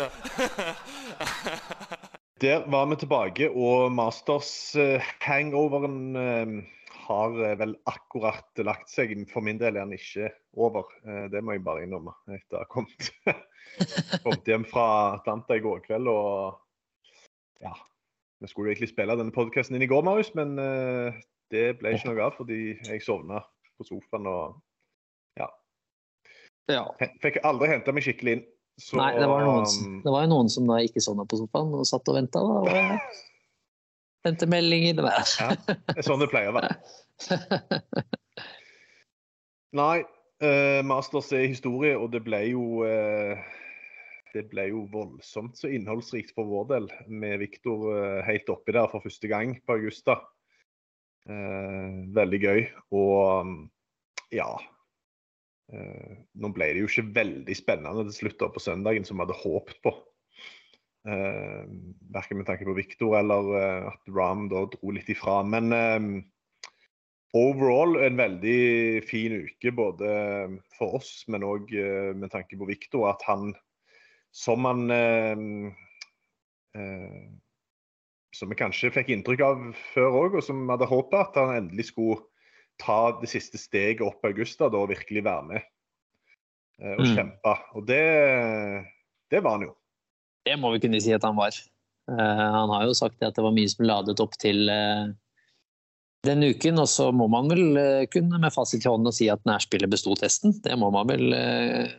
The. Der var vi tilbake, og Masters-hangoveren har eh, vel akkurat lagt seg. For min del er den ikke over. Eh, det må jeg bare innrømme. Etter å ha kommet, kommet hjem fra Atlanta i går kveld. Og ja, vi skulle egentlig spille denne podkasten inn i går, Marius, men eh, det ble ikke noe av fordi jeg sovna på sofaen og ja. Ja. Fikk aldri henta meg skikkelig inn. Så, Nei, det var, noen, som- um, det var jo noen som da ikke sovna på sofaen og satt og venta. Sendte meldinger. Det var. Ja, det sånn det pleier å være. Nei, uh, Masters er historie, og det ble jo uh, Det ble jo voldsomt så innholdsrikt for vår del, med Viktor uh, helt oppi der for første gang på Augusta. Eh, veldig gøy. Og um, ja eh, Nå ble det jo ikke veldig spennende til slutt på søndagen, som vi hadde håpet på. Uh, verken med tanke på Viktor eller eh, at Ram da dro litt ifra. Men eh, overall en veldig fin uke både for oss, men òg med tanke på Viktor. At han, som han eh, eh, Som vi kanskje fikk inntrykk av før òg, og som vi hadde håpet, at han endelig skulle ta det siste steget opp i Augusta da, og virkelig være med eh, og Mm. kjempe. Og det, det var han jo. Det må vi kunne si at han var. Eh, han har jo sagt at det var mye som ladet opp til uh, den uken, og så må man vel eh, kunne med fasit i hånden si at nærspillet besto testen. Det må man vel eh,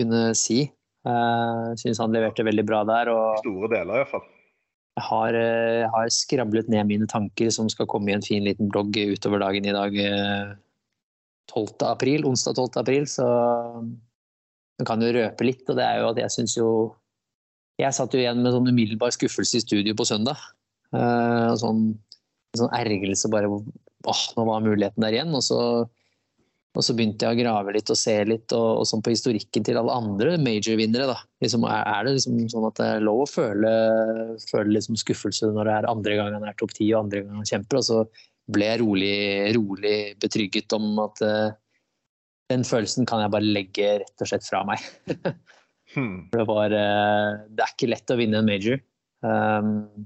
kunne si. Uh, Syns han leverte veldig bra der. og Store deler iallfall. Har, eh, har skrablet ned mine tanker som skal komme i en fin liten blogg utover dagen i dag. eh, 12. april, onsdag 12. april, så man kan jo røpe litt. Og det er jo at jeg syns jo Jeg satt jo igjen med sånn umiddelbar skuffelse i studio på søndag. Eh, sånn, sånn ergrelse bare Åh, nå var muligheten der igjen. Og så, og så begynte jeg å grave litt og se litt, og, og sånn på historikken til alle andre major-vinnere. Liksom, er, er det liksom sånn at det er lov å føle, føle liksom skuffelse når det er andre gang han er topp ti og andre gang han kjemper? Og så ble jeg rolig, rolig betrygget om at uh, den følelsen kan jeg bare legge rett og slett fra meg. Hmm. Det, var, uh, det er ikke lett å vinne en major. Um,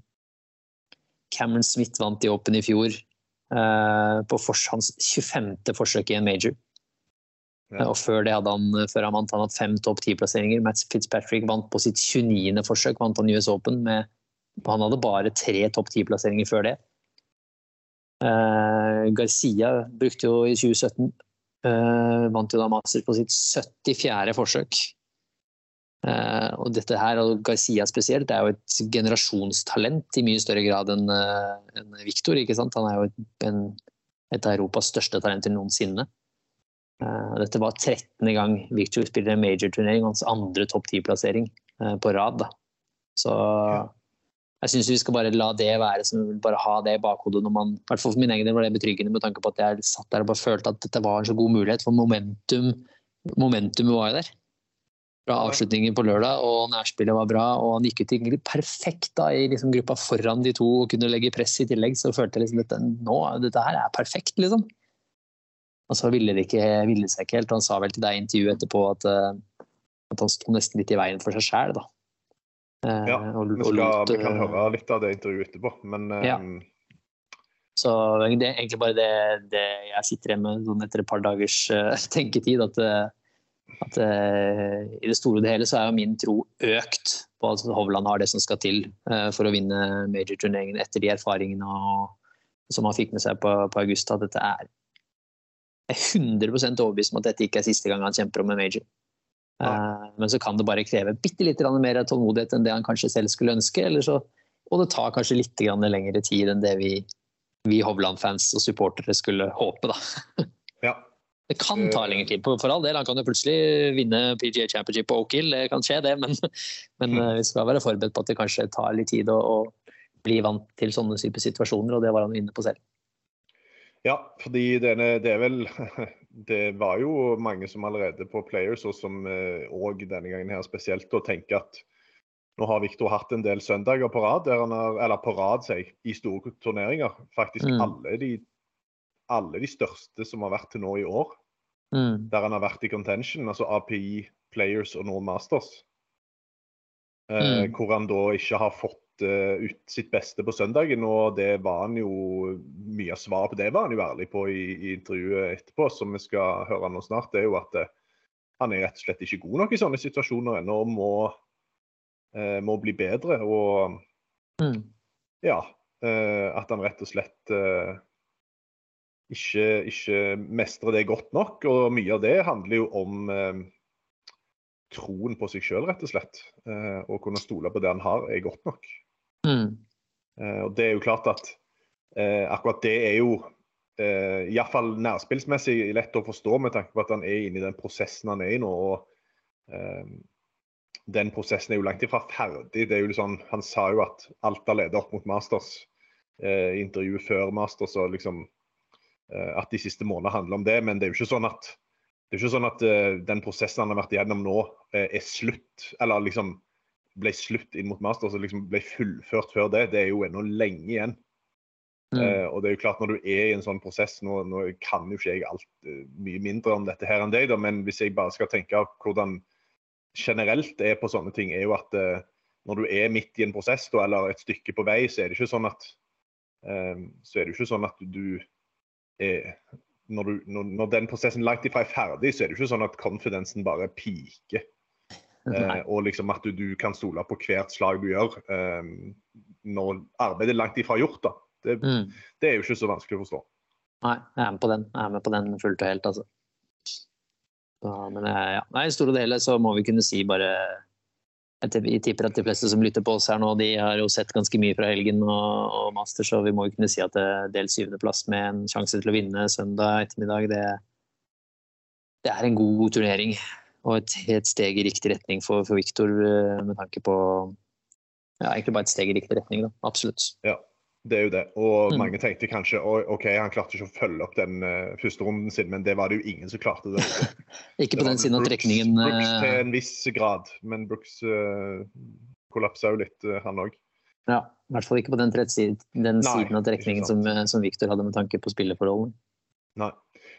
Cameron Smith vant i Open i fjor på hans 25. forsøk i en major. Ja. Og før det hadde han før han vant han hatt fem topp ti-plasseringer. Matt Fitzpatrick vant på sitt 29. forsøk vant han US Open. Med, han hadde bare tre topp ti-plasseringer før det. Uh, Garcia brukte jo i 2017 uh, Vant jo da Masters på sitt 74. forsøk. Eh, og dette her, og Garcia spesielt, er jo et generasjonstalent i mye større grad enn eh, enn Victor. ikke sant? Han er jo et, en, et av Europas største talenter noensinne. Eh, dette var 13. gang Victor spiller en major-turnering, hans andre topp 10-plassering eh, på rad. da. Så jeg syns vi skal bare la det være, som bare ha det i bakhodet når man I hvert fall for min egen del var det betryggende med tanke på at jeg satt der og bare følte at dette var en så god mulighet, for momentum momentumet var jo der fra avslutningen på lørdag, og nærspillet var bra. Og han gikk ut egentlig perfekt da, i liksom gruppa foran de to og kunne legge press i tillegg. Så følte jeg liksom dette, nå, dette her er perfekt, liksom. Og så ville det ikke ville seg ikke helt. Han sa vel til deg i intervjuet etterpå at, eh, at han sto nesten litt i veien for seg sjæl, da. Eh, Ja, og- vi, skal, lot, vi kan eh, høre litt av det intervjuet etterpå, men Ja. Så det er egentlig bare det, det jeg sitter igjen med sånn etter et par dagers uh, tenketid. At, eh, at eh, i det store og det hele så er jo min tro økt på at Hovland har det som skal til eh, for å vinne major-turneringen etter de erfaringene og, som han fikk med seg på, på august. At dette er jeg er 100 overbevist om at dette ikke er siste gang han kjemper om en major. Eh, men så kan det bare kreve bitte litt mer tålmodighet enn det han kanskje selv skulle ønske. Eller så, og det tar kanskje litt grann lengre tid enn det vi, vi Hovland-fans og supportere skulle håpe. da. ja. Det kan ta lengre tid, for all del. Han kan jo plutselig vinne PGA Championship på Oak Hill, det kan skje det. Men, men eh, vi skal være forberedt på at det kanskje tar litt tid å, å bli vant til sånne typer situasjoner, og det var han inne på selv. Ja, fordi denne, det er vel Det var jo mange som allerede på Players, og som òg denne gangen her spesielt, og tenker at nå har Viktor hatt en del søndager på rad, der han har, eller på rad sier jeg, i store turneringer. Faktisk Mm. alle, de, alle de største som har vært til nå i år, Mm. der han har vært i contention, altså API, Players og Nord Masters. Eh, Mm. Hvor han da ikke har fått uh, ut sitt beste på søndagen. Og det var han jo Mye av svaret på det var han jo ærlig på i, i intervjuet etterpå, som vi skal høre nå snart. Det er jo at uh, han er rett og slett ikke god nok i sånne situasjoner ennå og må, uh, må bli bedre. Og Mm. ja, at han rett og slett ikke, ikke mestrer det godt nok. Og mye av det handler jo om eh, troen på seg sjøl, rett og slett. Eh, å kunne stole på det han har, er godt nok. Mm. Eh, og det er jo klart at eh, akkurat det er jo eh, iallfall nærspillsmessig lett å forstå med tanke på at han er inne i den prosessen han er i nå. og eh, Den prosessen er jo langt ifra ferdig. det er jo liksom, Han sa jo at alt har ledet opp mot Masters. Eh, intervjuet før Masters og liksom at de siste månedene handler om det. Men det er jo ikke sånn at det er ikke sånn at eh, den prosessen han har vært igjennom nå, eh, er slutt. Eller liksom ble slutt inn mot master, og liksom ble fullført før det. Det er jo ennå lenge igjen. Mm. Uh, og det er jo klart Når du er i en sånn prosess Nå, nå kan jo ikke jeg alt uh, mye mindre om dette her enn deg, da, men hvis jeg bare skal tenke hvordan generelt det er på sånne ting, er jo at uh, når du er midt i en prosess da, eller et stykke på vei, så er det ikke sånn at eh, så er det ikke sånn at du er når, du, når, når den prosessen langt ifra er ferdig, så er det ikke sånn at konfidensen bare piker. Eh, og liksom at du, du kan stole på hvert slag du gjør eh, når arbeidet er langt ifra gjort. da. Det, Mm. det er jo ikke så vanskelig å forstå. Nei, jeg er med på den. Jeg er med på den fullt og helt, altså. Så, men eh, ja. Nei, i store deler så må vi kunne si bare Jeg tipper at de fleste som lytter på oss her nå, de har jo sett ganske mye fra helgen og, og Masters, så vi må jo kunne si at det del syvendeplass med en sjanse til å vinne søndag ettermiddag, det, det er en god turnering. Og et, et steg i riktig retning for, for Viktor eh, med tanke på Ja, egentlig bare et steg i riktig retning, da. Absolutt. Det er jo det. Og Mm. mange tenkte kanskje OK, han klarte ikke å følge opp den uh, første runden sin, men det var det jo ingen som klarte. det. Ikke på det den siden av trekningen. Brooks eh, til en viss grad, men Brooks uh, kollapsa jo litt, uh, han òg. Ja, i hvert fall ikke på den, den Nei, siden av trekningen som, eh, som Victor hadde med tanke på spilleforholdene. Nei.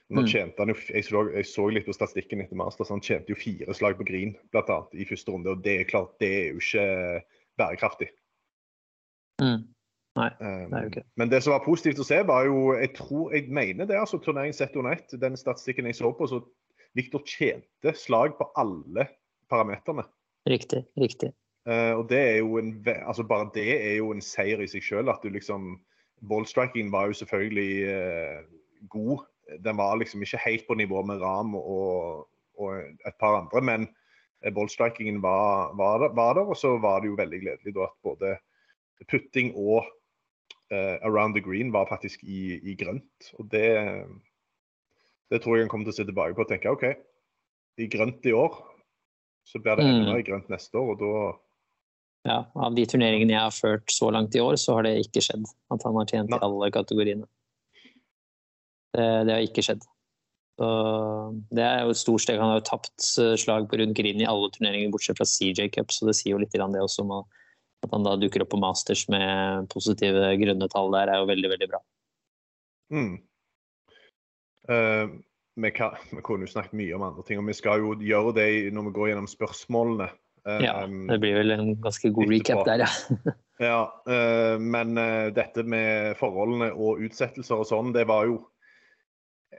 Nå Mm. tjente han jo, jeg så, jeg så litt på statistikken etter Masters, han tjente jo fire slag på green blant annet, i første runde. og Det er klart, det er jo ikke bærekraftig. Mm. Nei, Um, det er jo ikke det. Men det som var positivt å se, var jo Jeg tror, jeg mener det, altså turnering sett under ett. Den statistikken jeg så på, så Victor tjente slag på alle parameterne. Riktig, riktig. Uh, og det er jo en, altså Bare det er jo en seier i seg sjøl. At du liksom Ballstrikingen var jo selvfølgelig uh, god. Den var liksom ikke helt på nivå med Ram og, og et par andre, men eh, ballstrikingen var, var, var der. Og så var det jo veldig gledelig da at både putting og eh, around the green var faktisk i, i grønt. Og det, det tror jeg han kommer til å se tilbake på og tenke OK, i grønt i år, så blir det enda Mm. i grønt neste år. og da Ja, av de turneringene jeg har ført så langt i år, så har det ikke skjedd at han har tjent i alle kategoriene. Det, det har ikke skjedd. Så det er jo et stort steg. Han har jo tapt eh, slag på rundt green i alle turneringer bortsett fra CJ Cup, så det sier jo litt det også om at han da dukker opp på Masters med positive grønne tall der, er jo veldig, veldig bra. Mm. Uh, vi, kan, vi kunne jo snakket mye om andre ting, og vi skal jo gjøre det når vi går gjennom spørsmålene. Ja, Um, det blir vel en ganske god etterpå. recap der, ja. Ja, uh, men dette med forholdene og utsettelser og sånn, det var jo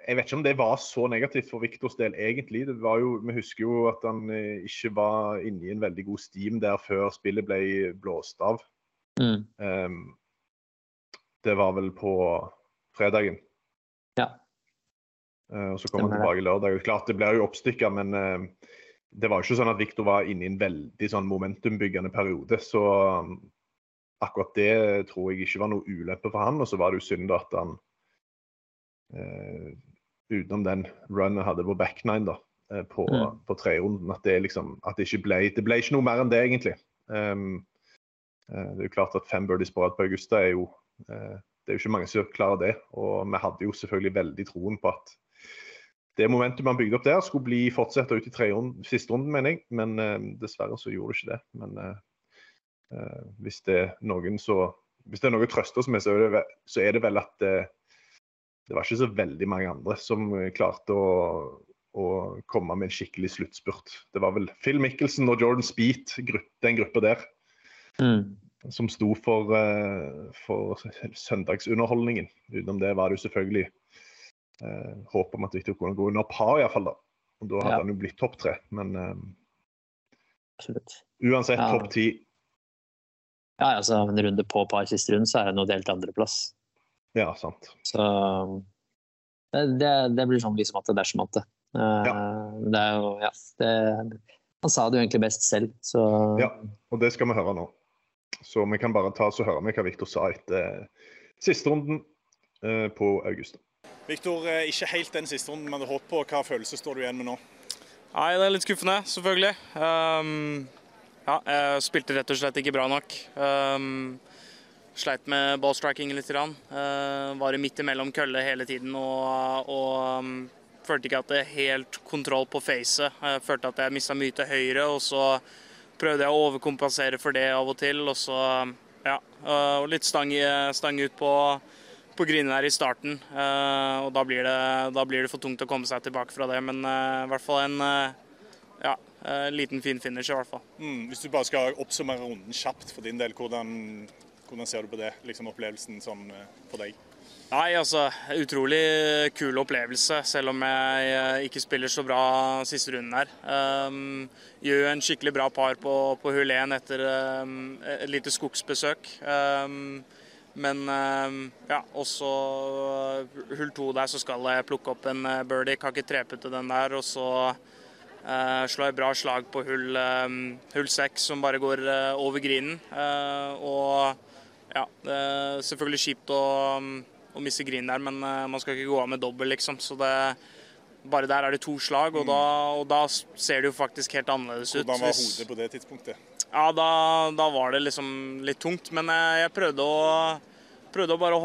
Jeg vet ikke om det var så negativt for Viktors del, egentlig. Det var jo, Vi husker jo at han eh, ikke var inne i en veldig god steam der før spillet ble blåst av. Mm. Um, det var vel på fredagen. Ja. Uh, og så kom han Stemmer det. tilbake lørdag. Klart det blir jo oppstykka, men uh, det var jo ikke sånn at Viktor var inne i en veldig sånn momentumbyggende periode. Så um, akkurat det tror jeg ikke var noe ulempe for han. Og så var det jo synd at han utenom den runen jeg hadde på back nine da, eh, på, Mm. på trerunden, at det liksom at det ikke ble Det ble ikke noe mer enn det, egentlig. Um, eh, det er jo klart at fem birdies på rad på Augusta er jo eh, Det er jo ikke mange som klarer det. Og vi hadde jo selvfølgelig veldig troen på at det momentum man bygde opp der, skulle bli fortsette ut i runden, siste runden, mener jeg. Men eh, dessverre så gjorde det ikke det. Men eh, eh, hvis det er noen så hvis det er noe å trøste oss med, så er det, ve- så er det vel at eh, det var ikke så veldig mange andre som eh, klarte å, å komme med en skikkelig sluttspurt. Det var vel Phil Mickelson og Jordan Speed, grupp, den gruppa der, Mm. som sto for, eh, for søndagsunderholdningen. Utenom det var det jo selvfølgelig eh, håp om at Victor kunne gå under par, iallfall. da. Og da hadde Ja. han jo blitt topp tre. Men eh, uansett Ja. topp ti. Ja, altså en runde på par siste runde, så er det nå delt andreplass. Ja, sant. Så det, det, det blir sånn liksom at det er som at det. Eh, det er jo, ja, det, han sa det jo egentlig best selv, så Ja, og det skal vi høre nå. Så vi kan bare ta oss og høre med hva Victor sa etter siste runden eh, på August. Viktor, eh, ikke helt den siste runden vi hadde håpet på. Hva følelse står du igjen med nå? Nei, det er litt skuffende, selvfølgelig. Um, ja, jeg spilte rett og slett ikke bra nok. Um, sleit med ballstrikingen litt. Grann. Uh, var midt imellom kølle hele tiden og, og um, følte ikke at jeg helt kontroll på facet. Følte at jeg mista mye til høyre, og så prøvde jeg å overkompensere for det av og til. Og så, ja, uh, og litt stang, stang ut på på grinen her i starten. eh, og da blir, det, da blir det for tungt å komme seg tilbake fra det. Men eh, i hvert fall en eh, ja, eh, liten fin finish, i hvert fall. Mm, hvis du bare skal oppsummere runden kjapt for din del, hvordan, hvordan ser du på det? Liksom opplevelsen sånn eh, for deg? Nei, altså, utrolig kul opplevelse, selv om jeg eh, ikke spiller så bra siste runden her. Um, gjør en skikkelig bra par på, på hull 1 etter um, et lite skogsbesøk. Um, men um, ja, også hull 2 der så skal jeg plukke opp en eh, birdie. Kan ikke trepe til den der. Og så uh, slår jeg bra slag på hull, hull 6 som bare går uh, over grinen. Uh, ja, det er selvfølgelig kjipt å, å miste green der, men eh, man skal ikke gå av med dobbel, liksom. Så det, bare der er det to slag, og, da, og da ser det jo faktisk helt annerledes ut. Hvordan var hodet på det tidspunktet? Ja, da, da var det liksom litt tungt, men jeg, jeg prøvde å prøvde å bare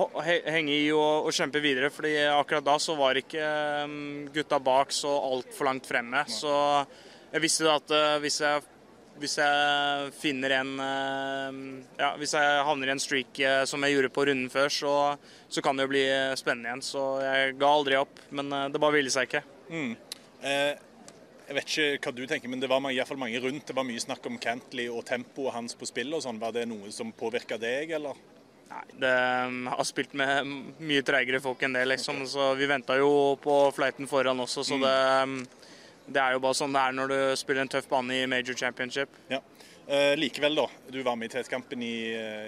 henge i og, og kjempe videre, fordi akkurat da så var ikke um, gutta bak så altfor langt fremme. Så jeg visste da at eh, hvis jeg hvis jeg finner en eh, Ja, hvis jeg havner i en streak eh, som jeg gjorde på runden før, så, så kan det jo bli eh, spennende igjen. Så jeg ga aldri opp, men det bare ville seg ikke. Eh, jeg vet ikke hva du tenker, men det var i hvert fall mange rundt. Det var mye snakk om Cantley og tempoet hans på spill og sånn. Var det noe som påvirka deg, eller? Nei, det um, har spilt med mye treigere folk enn det, liksom. Så vi venta jo på flighten foran også, så det, um, det er jo bare sånn det er når du spiller en tøff bane i major championship. Ja. Eh, likevel, da. Du var med i tredjekampen i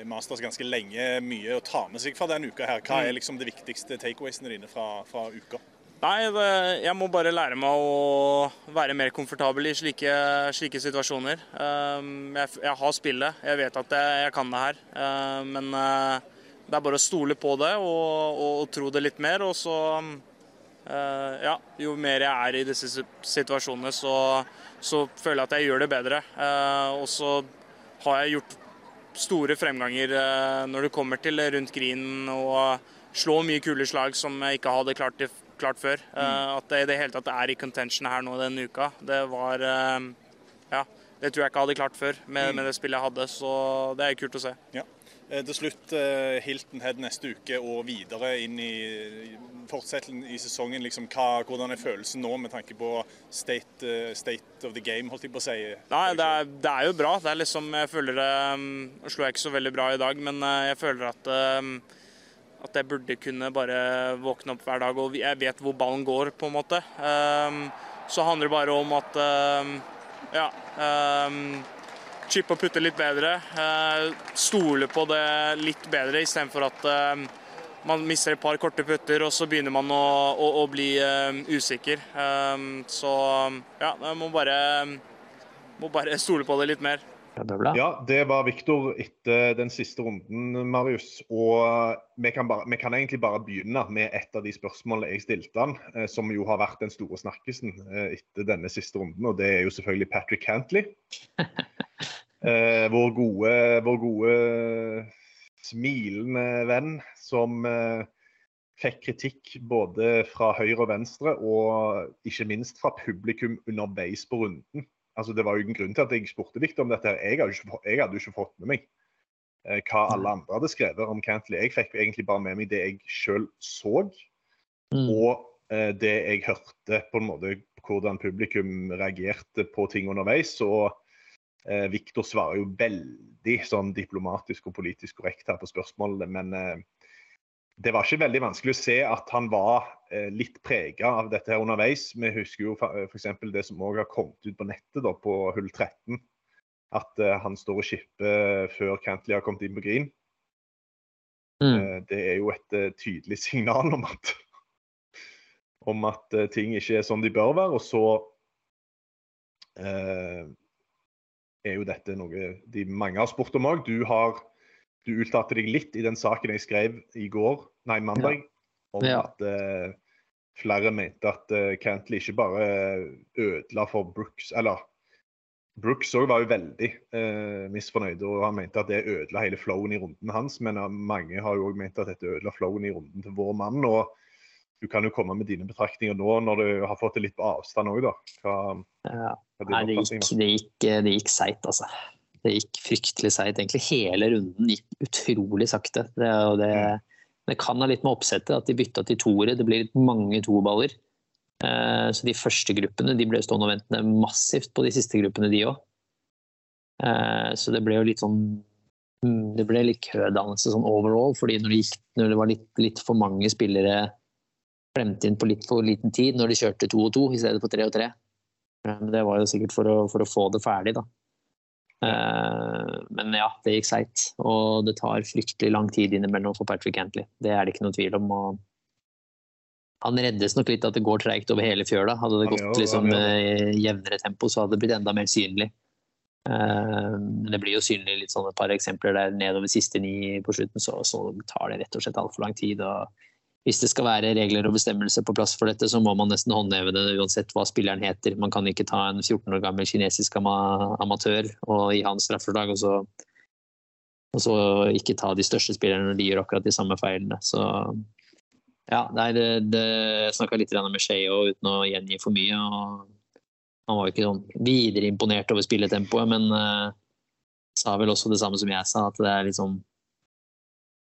i Masters ganske lenge. Mye å ta med seg fra denne uka her. Hva er liksom det viktigste takeawaysene dine fra, fra uka? Nei, det, jeg må bare lære meg å være mer komfortabel i slike, slike situasjoner. Um, jeg, jeg har spillet, jeg vet at jeg, jeg kan det her. Uh, men uh, det er bare å stole på det og, og, og tro det litt mer. Og så uh, Ja, jo mer jeg er i disse situasjonene, så, så føler jeg at jeg gjør det bedre. Uh, og så har jeg gjort store fremganger uh, når det kommer til rundt grinen og slå mye kule slag som jeg ikke hadde klart, til, klart før. Uh, at det i det hele tatt er i contention her nå denne uka, det var Ja, det tror jeg ikke jeg hadde klart før med, med det spillet jeg hadde, så det er kult å se. Ja. Eh, Til slutt eh, Hilton Head neste uke og videre inn i fortsettelsen i sesongen, liksom, hva, hvordan er følelsen nå med tanke på state, uh, state of the game, holdt jeg på å si? Nei, det er, det er jo bra. Det er liksom, jeg føler det um, slo jeg ikke så veldig bra i dag, men jeg føler at um, at jeg burde kunne bare våkne opp hver dag og jeg vet hvor ballen går, på en måte. Um, så handler det bare om at ja Chippe og putte litt bedre. Uh, stole på det litt bedre istedenfor at uh, man mister et par korte putter, og så begynner man å, å, å bli uh, usikker. Så ja, jeg må bare, må bare stole på det litt mer. Ja, det var Viktor etter den siste runden, Marius. Og vi kan, bare, vi kan, egentlig bare begynne med et av de spørsmålene jeg stilte han, som jo har vært den store snakkisen etter denne siste runden, og det er jo selvfølgelig Patrick Cantley. Eh, vår gode, vår gode smilende venn som eh, fikk kritikk både fra høyre og venstre, og ikke minst fra publikum underveis på runden. Altså, det var jo en grunn til at jeg spurte Victor om dette. Jeg hadde, ikke, jeg hadde jo ikke fått med meg eh, hva alle andre hadde skrevet om Cantley. Jeg fikk egentlig bare med meg det jeg sjøl så, mm. og eh, det jeg hørte på en måte hvordan publikum reagerte på ting underveis. og Eh, Victor svarer jo veldig sånn diplomatisk og politisk korrekt her på spørsmålene, men eh, det var ikke veldig vanskelig å se at han var eh, litt prega av dette her underveis. Vi husker jo f.eks. det som òg har kommet ut på nettet da, på hull 13. At uh, han står og skipper før Cantley har kommet inn på green. Mm. Det er jo et tydelig signal om at, om at ting ikke er som de bør være. Og så er jo dette noe de mange har spurt om òg. Du, du uttalte deg litt i den saken jeg skrev i går, nei, mandag, ja. om ja. at uh, flere mente at uh, Cantley ikke bare ødela for Brooks Eller Brooks òg var jo veldig uh, misfornøyd, og han mente at det ødela hele flowen i runden hans. Men mange har jo òg ment at dette ødela flowen i runden til vår mann. og du kan jo komme med dine betraktninger nå når du har fått det litt på avstand òg, da. Hva, ja. Nei, det gikk, det gikk, det gikk seigt, altså. Det gikk fryktelig seigt. Egentlig hele runden gikk utrolig sakte. Det, det, det, kan ha litt med oppsettet at de bytta til toere. Det blir mange toballer. Eh, så de første gruppene de ble stående og ventende massivt på de siste gruppene, de òg. Eh, så det ble jo litt sånn mm, Det ble litt kødannelse sånn overall, fordi når det, gikk, når det var litt, litt for mange spillere klemt inn på litt for liten tid når de kjørte to og to i stedet for tre og tre. Det var jo sikkert for å, for å få det ferdig, da. Eh, men ja, det gikk seigt. Og det tar fryktelig lang tid innimellom for Patrick Antley. Det er det ikke noe tvil om. Og han reddes nok litt at det går treigt over hele fjøla. Hadde det gått liksom, eh, jevnere tempo, så hadde det blitt enda mer synlig. Eh, men det blir jo synlig litt sånn et par eksempler der nedover siste ni på slutten, så, så tar det rett og slett altfor lang tid. og hvis det skal være regler og bestemmelser på plass for dette, så må man nesten håndheve det uansett hva spilleren heter. Man kan ikke ta en 14 år gammel kinesisk amatør og gi han straffeslag, og så, og så ikke ta de største spillerne når de gjør akkurat de samme feilene. Så ja, nei, det, det jeg snakka litt med Sheo uten å gjengi for mye. og Han var jo ikke sånn videre imponert over spilletempoet, men uh, sa vel også det samme som jeg sa, at det er litt sånn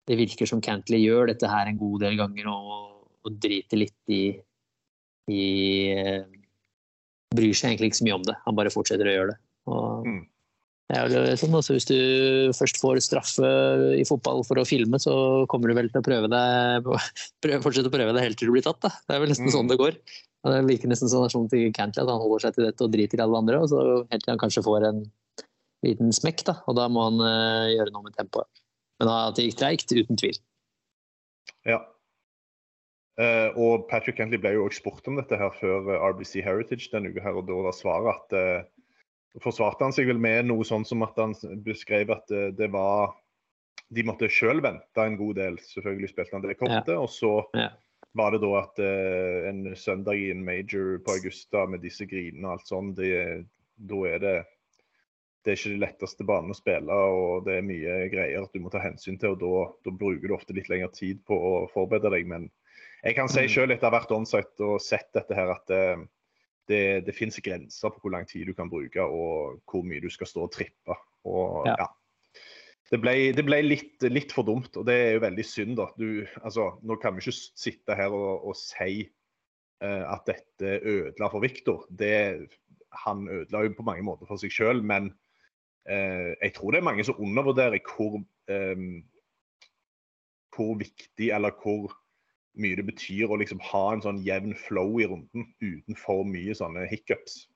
det virker som Cantley gjør dette her en god del ganger og, og driter litt i, i uh, Bryr seg egentlig ikke så mye om det. Han bare fortsetter å gjøre det. Og, mm. det sånn, altså, hvis du først får straffe i fotball for å filme, så kommer du vel til å prøve deg prøve, fortsette å prøve det helt til du blir tatt. Da. Det er vel nesten mm. sånn det går. Det virker nesten sånn, sånn til Cantley at han holder seg til dette og driter i alle andre. og så Helt til han kanskje får en liten smekk, da, og da må han uh, gjøre noe med tempoet. Men at det gikk treigt, uten tvil. Ja. Uh, og Patrick Kentley ble jo også spurt om dette her før eh, RBC Heritage denne uka, her, og da var svaret at uh, forsvarte han seg vel med noe sånn som at han beskrev at uh, det var De måtte sjøl vente en god del. Selvfølgelig spilte han det kortet. Ja. Og så ja. var det da at en søndag i en major på Augusta med disse grinene og alt sånn, det, da er det det er ikke de letteste banene å spille, og det er mye greier at du må ta hensyn til. og Da, da bruker du ofte litt lengre tid på å forberede deg. Men jeg kan si mm. selv etter å ha vært onsite og sett dette her, at det, eh, det, det finnes grenser på hvor lang tid du kan bruke og hvor mye du skal stå og trippe. Og, ja. ja. det ble, det ble litt, litt, for dumt, og det er jo veldig synd. da. Du, altså, nå kan vi ikke sitte her og, og si uh, at dette ødela for Viktor. Han ødela jo på mange måter for seg sjøl, men jeg tror det er mange som undervurderer hvor, um, hvor viktig eller hvor mye det betyr å liksom ha en sånn jevn flow i runden uten for mye sånne hiccups.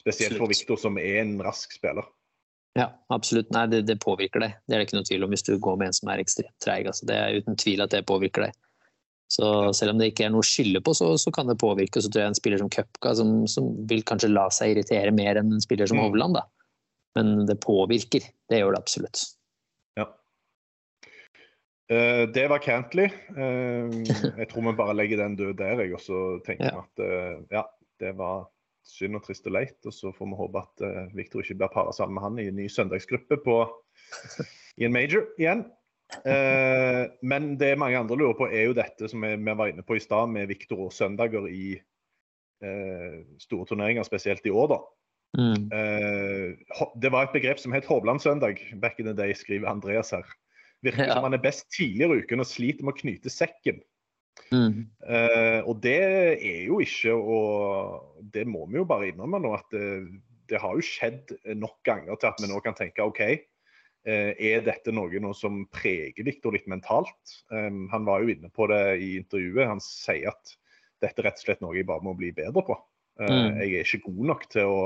Spesielt for Viktor, som er en rask spiller. Ja, absolutt. Nei, det, det, påvirker deg. Det er det ikke noe tvil om hvis du går med en som er ekstremt treig. Altså, det er uten tvil at det påvirker deg. Så selv om det ikke er noe å skylde på, så, så kan det påvirke. Og Så tror jeg en spiller som Cupka, som, som, vil kanskje la seg irritere mer enn en spiller som mm. Hovland, da. Men det påvirker. Det gjør det absolutt. Ja. Uh, det var Cantley. Uh, jeg tror vi bare legger den død der, jeg. Og så tenker vi ja. at uh, ja, det var synd og trist og leit. Og så får vi håpe at Victor ikke blir para sammen med han i en ny søndagsgruppe på, i en major igjen. Men det mange andre lurer på, er jo dette som vi, var inne på i stad, med Victor og søndager i store turneringer, spesielt i år, da. Mm. det var et begrep som het Hovland-søndag back in the day, skriver Andreas her. Virker ja. som han er best tidligere i uken og sliter med å knyte sekken. Mm. Uh, og det er jo ikke Og det må vi jo bare innrømme nå, at det, det, har jo skjedd nok ganger til at vi nå kan tenke OK, uh, er dette noe nå som preger Viktor litt mentalt? Um, han var jo inne på det i intervjuet. Han sier at dette er rett og slett noe jeg bare må bli bedre på. Uh, mm. Jeg er ikke god nok til å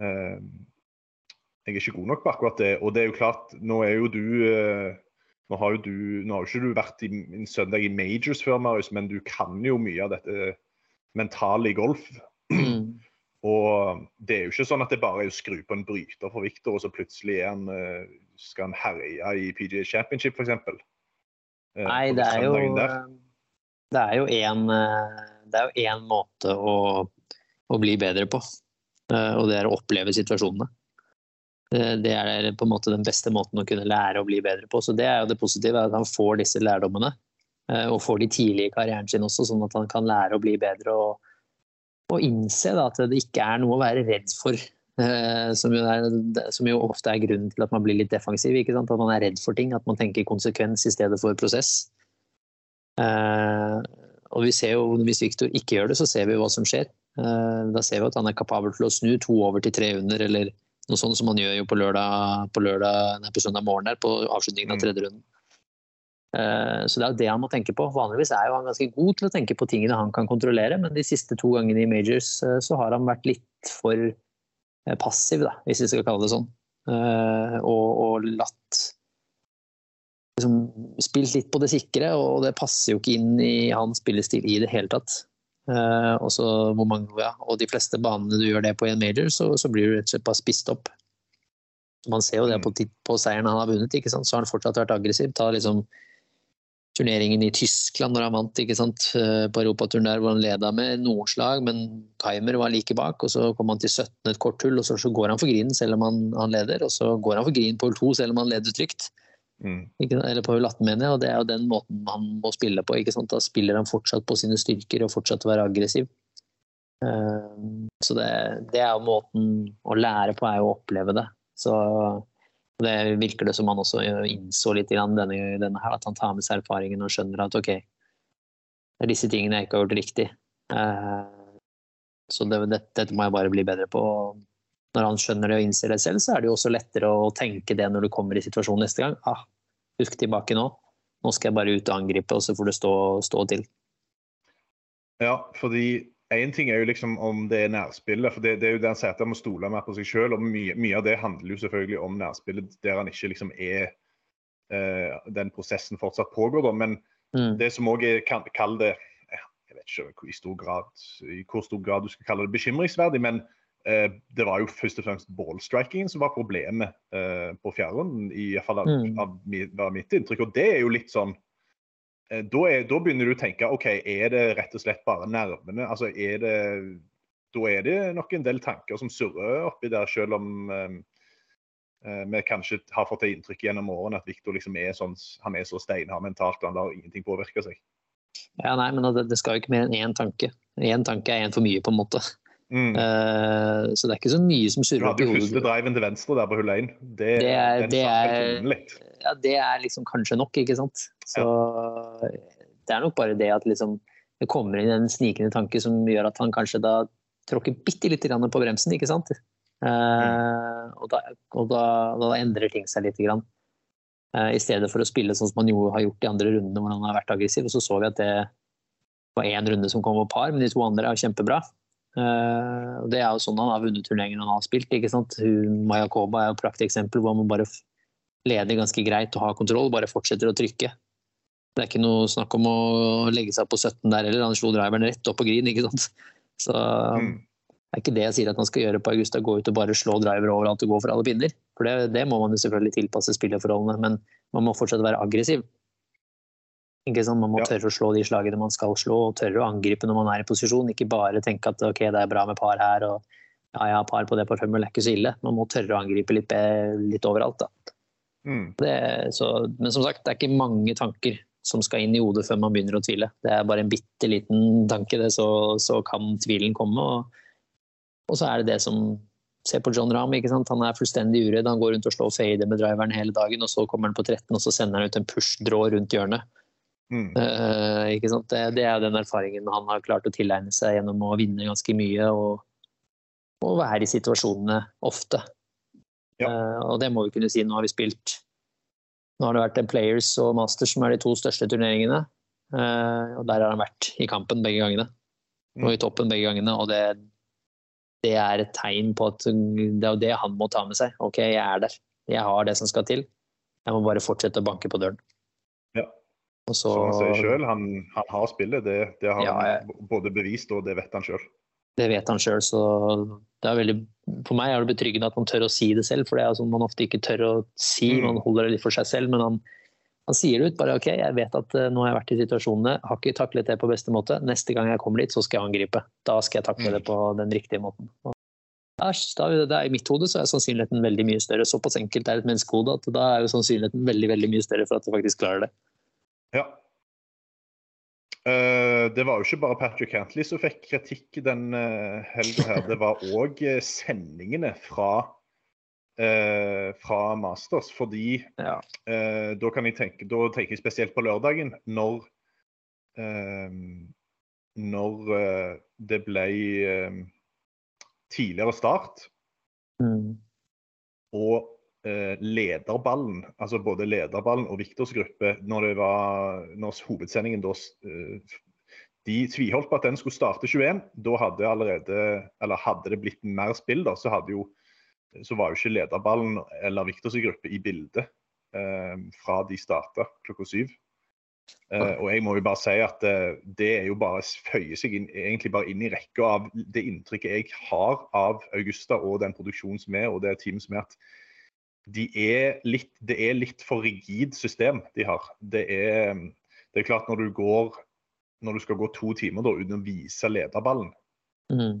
Jeg er ikke god nok på akkurat det. Og det er jo klart, nå er jo du nå har jo du, nå har jo ikke du vært i, en søndag i majors før, Marius, men du kan jo mye av dette mentale i golf. Mm. Og det er jo ikke sånn at det bare er å skru på en bryter for Victor, og så plutselig han, eh, skal han herje i PGA Championship, f.eks. Eh, Nei, det er, jo, det er jo en eh, Det er jo én måte å, å, bli bedre på, og det er å oppleve situasjonene. Eh, det er på en måte den beste måten å kunne lære å bli bedre på. Så det er jo det positive, at han får disse lærdommene. Eh, og får de tidlig i karrieren sin også, sånn at han kan lære å bli bedre og, og innse da, at det ikke er noe å være redd for. Eh, som jo, er, som jo, ofte er grunnen til at man blir litt defensiv. At man er redd for ting. At man tenker konsekvens i stedet for prosess. og vi ser jo, Hvis Viktor ikke gjør det, så ser vi hva som skjer. Da ser vi at han er kapabel til å snu to over til tre under, eller noe sånt som han gjør jo på lørdag, på, lørdag, nei, på søndag morgen der, på avslutningen av mm. tredje runden. Uh, så det er jo det han må tenke på. Vanligvis er jo han ganske god til å tenke på tingene han kan kontrollere, men de siste to gangene i majors uh, så har han vært litt for passiv, da, hvis vi skal kalle det sånn. Og, og, latt liksom, Spilt litt på det sikre, og det passer jo ikke inn i hans spillestil i det hele tatt. Uh, og, så, mange, ja, og de fleste banene du gjør det på i en major, så, så blir du rett og slett bare spist opp. Man ser jo det på, mm. på seieren han har vunnet, ikke sant? så har han fortsatt vært aggressiv. Ta liksom turneringen i Tyskland når han vant ikke sant? Eh, på europaturen der hvor han leda med noen slag, men timer var like bak. og Så kom han til 17 et kort hull, og så, så går han for grinen selv om han, han, leder. Og så går han for grinen på hull 2 selv om han leder trygt. Mm. Eller på 18, mener jeg. Og det er jo den måten han må spille på. Da spiller han fortsatt på sine styrker og fortsatt være aggressiv. Uh, så det, det, er jo måten å lære på, er jo å oppleve det. Så det virker det som han også innså litt denne, denne her, at han tar med seg erfaringen og skjønner at ok, det er disse tingene jeg ikke har gjort riktig. Uh, så det, dette, dette må jeg bare bli bedre på. Når han skjønner det og innser det selv, så er det jo også lettere å tenke det når du kommer i situasjonen neste gang. Ah, husk tilbake nå. Nå skal jeg bare ut og angripe, og så får det stå, stå til. Ja, fordi én ting er jo liksom om det er nærspillet. for Det, det er jo der han sier at han må stole mer på seg sjøl. Mye, mye, av det handler jo selvfølgelig om nærspillet, der han ikke liksom er eh, Den prosessen fortsatt pågår, da. Men mm. det som òg kan kalle det Jeg vet ikke i, stor grad, i hvor stor grad du skal kalle det bekymringsverdig, men det var jo først og fremst ballstrikingen som var problemet eh, på fjæren. I hvert fall av, mm. av, av, mitt inntrykk. Og det er jo litt sånn eh, da, er, da, begynner du å tenke OK, er det rett og slett bare nervene? Altså, er det, da er det nok en del tanker som surrer oppi der, selv om eh, vi kanskje har fått det inntrykket gjennom årene at Viktor liksom er, sånn, han er så steinhard mentalt og han lar ingenting påvirke seg. Ja, nei, men det, det skal jo ikke mer enn én tanke. Én tanke er én for mye, på en måte. Mm. Uh, så det er ikke så mye som surrer opp i hodet. Du første driven til venstre der på hull 1. Det, det, er, det, er, ja, det er liksom kanskje nok, ikke sant. Så ja. det er nok bare det at liksom det kommer inn en snikende tanke som gjør at han kanskje da tråkker bitte lite grann på bremsen, ikke sant. Uh, mm. og, da, og da, da, endrer ting seg lite grann. Uh, I stedet for å spille sånn som han jo har gjort i andre rundene hvor han har vært aggressiv. Og så så vi at det var én runde som kom på par, men de to andre er kjempebra. Uh, Det er jo sånn han har vunnet turneringen han har spilt. ikke sant? Mayakoba er jo et prakteksempel hvor man bare leder ganske greit og har kontroll, bare fortsetter å trykke. Det er ikke noe snakk om å legge seg på 17 der heller. Han slo driveren rett opp på green. ikke sant? Så mm. det er ikke det jeg sier at han skal gjøre på Augusta, gå ut og bare slå driver overalt og gå for alle pinner. For det, det må man jo selvfølgelig tilpasse spillerforholdene, men man må fortsatt være aggressiv. Man må tørre å slå de slagene man skal slå, og tørre å angripe når man er i posisjon. Ikke bare tenke at ok, det er bra med par her, og ja, ja, par på det par det er ikke så ille. Man må tørre å angripe litt, litt overalt. da. Mm. Det, så, men som sagt, det er ikke mange tanker som skal inn i hodet før man begynner å tvile. Det er bare en bitte liten tanke, det, så, så kan tvilen komme. Og, og, så er det det som Se på John Rahm. ikke sant? Han er fullstendig uredd. Han går rundt og slår fader med driveren hele dagen, og så kommer han på 13 og så sender han ut en push-drå rundt hjørnet. Mm. Uh? Det, det er den erfaringen han har klart å tilegne seg gjennom å vinne ganske mye og, og være i situasjonene ofte. Ja. Uh, og det må vi kunne si. Nå har vi spilt Nå har det vært Players og Masters som er de to største turneringene. Uh, og der har han vært i kampen begge gangene. Og i mm. toppen begge gangene. Og det, det er et tegn på at det er det han må ta med seg. OK, jeg er der. Jeg har det som skal til. Jeg må bare fortsette å banke på døren. Og så, Som han sier selv, han, han, har spillet. Det, det har ja, han både bevist, og det vet han sjøl. Det vet han sjøl, så det er veldig, for meg er det betryggende at man tør å si det selv. For det er sånn man ofte ikke tør å si, mm. man holder det litt for seg selv. Men han, han sier det ut. bare OK, jeg vet at uh, nå har jeg vært i situasjonene, har ikke taklet det på beste måte. Neste gang jeg kommer dit, så skal jeg angripe. Da skal jeg takle mm. det på den riktige måten. Æsj, da, det er I mitt hode så er sannsynligheten veldig mye større. Såpass enkelt er et menneskehode at da er jo sannsynligheten veldig veldig mye større for at du faktisk klarer det. Ja. Uh, det var jo ikke bare Patrick Cantley som fikk kritikk den uh, helga her. Det var òg uh, sendingene fra, fra Masters. Fordi ja. da kan jeg tenke Da tenker jeg spesielt på lørdagen, når Når det ble tidligere start. Mm. Og Eh, lederballen, altså både lederballen og Viktors gruppe, når, det var, når hovedsendingen da eh, De tviholdt på at den skulle starte 21. Da hadde allerede, eller hadde det blitt mer spill, da, så, jo, så var jo ikke lederballen eller Viktors gruppe i bildet eh, fra de starta klokka syv. Eh, og jeg må jo bare si at eh, det er jo bare føyer seg inn, egentlig bare inn i rekka av det inntrykket jeg har av Augusta og den produksjonen som er, og det teamet som er, at de er litt, det er litt for rigid system de har. Det er, det er klart når du går når du skal gå to timer da, uten å vise lederballen, mm.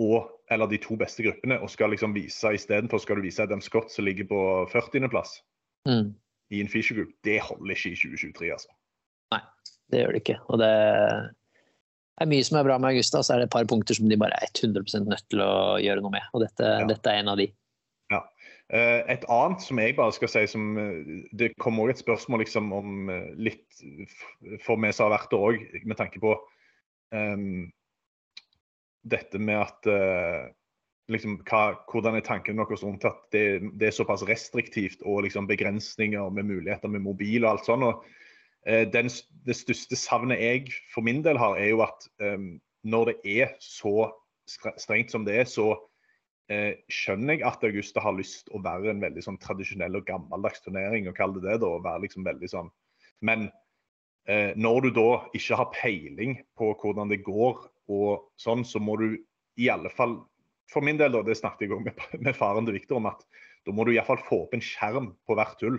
og, eller de to beste gruppene, og skal liksom vise istedenfor skal du vise Adam Scott som ligger på 40.-plass mm. i en Fisher Group, det holder ikke i 2023, altså. Nei, det gjør det ikke. Og det er mye som er bra med Augusta, så er det et par punkter som de bare er 100 nødt til å gjøre noe med. Og dette, ja. dette er en av de. Eh, et annet som jeg bare skal si som eh, Det kom òg et spørsmål liksom om eh, litt for meg som har vært der òg, med tanke på um, dette med at uh, liksom, hva, Hvordan er tanken deres rundt at det, det, er såpass restriktivt og liksom begrensninger med muligheter med mobil og alt sånt. og uh, den, Det største savnet jeg for min del har, er jo at um, når det er så strengt som det er, så eh, skjønner jeg at Augusta har lyst å være en veldig sånn tradisjonell og gammeldags turnering, og kalle det det da, og være liksom veldig sånn. Men eh, når du da ikke har peiling på hvordan det går, og sånn, så må du i alle fall For min del, da, det snakket jeg med, med faren til Viktor om, at da må du iallfall få opp en skjerm på hvert hull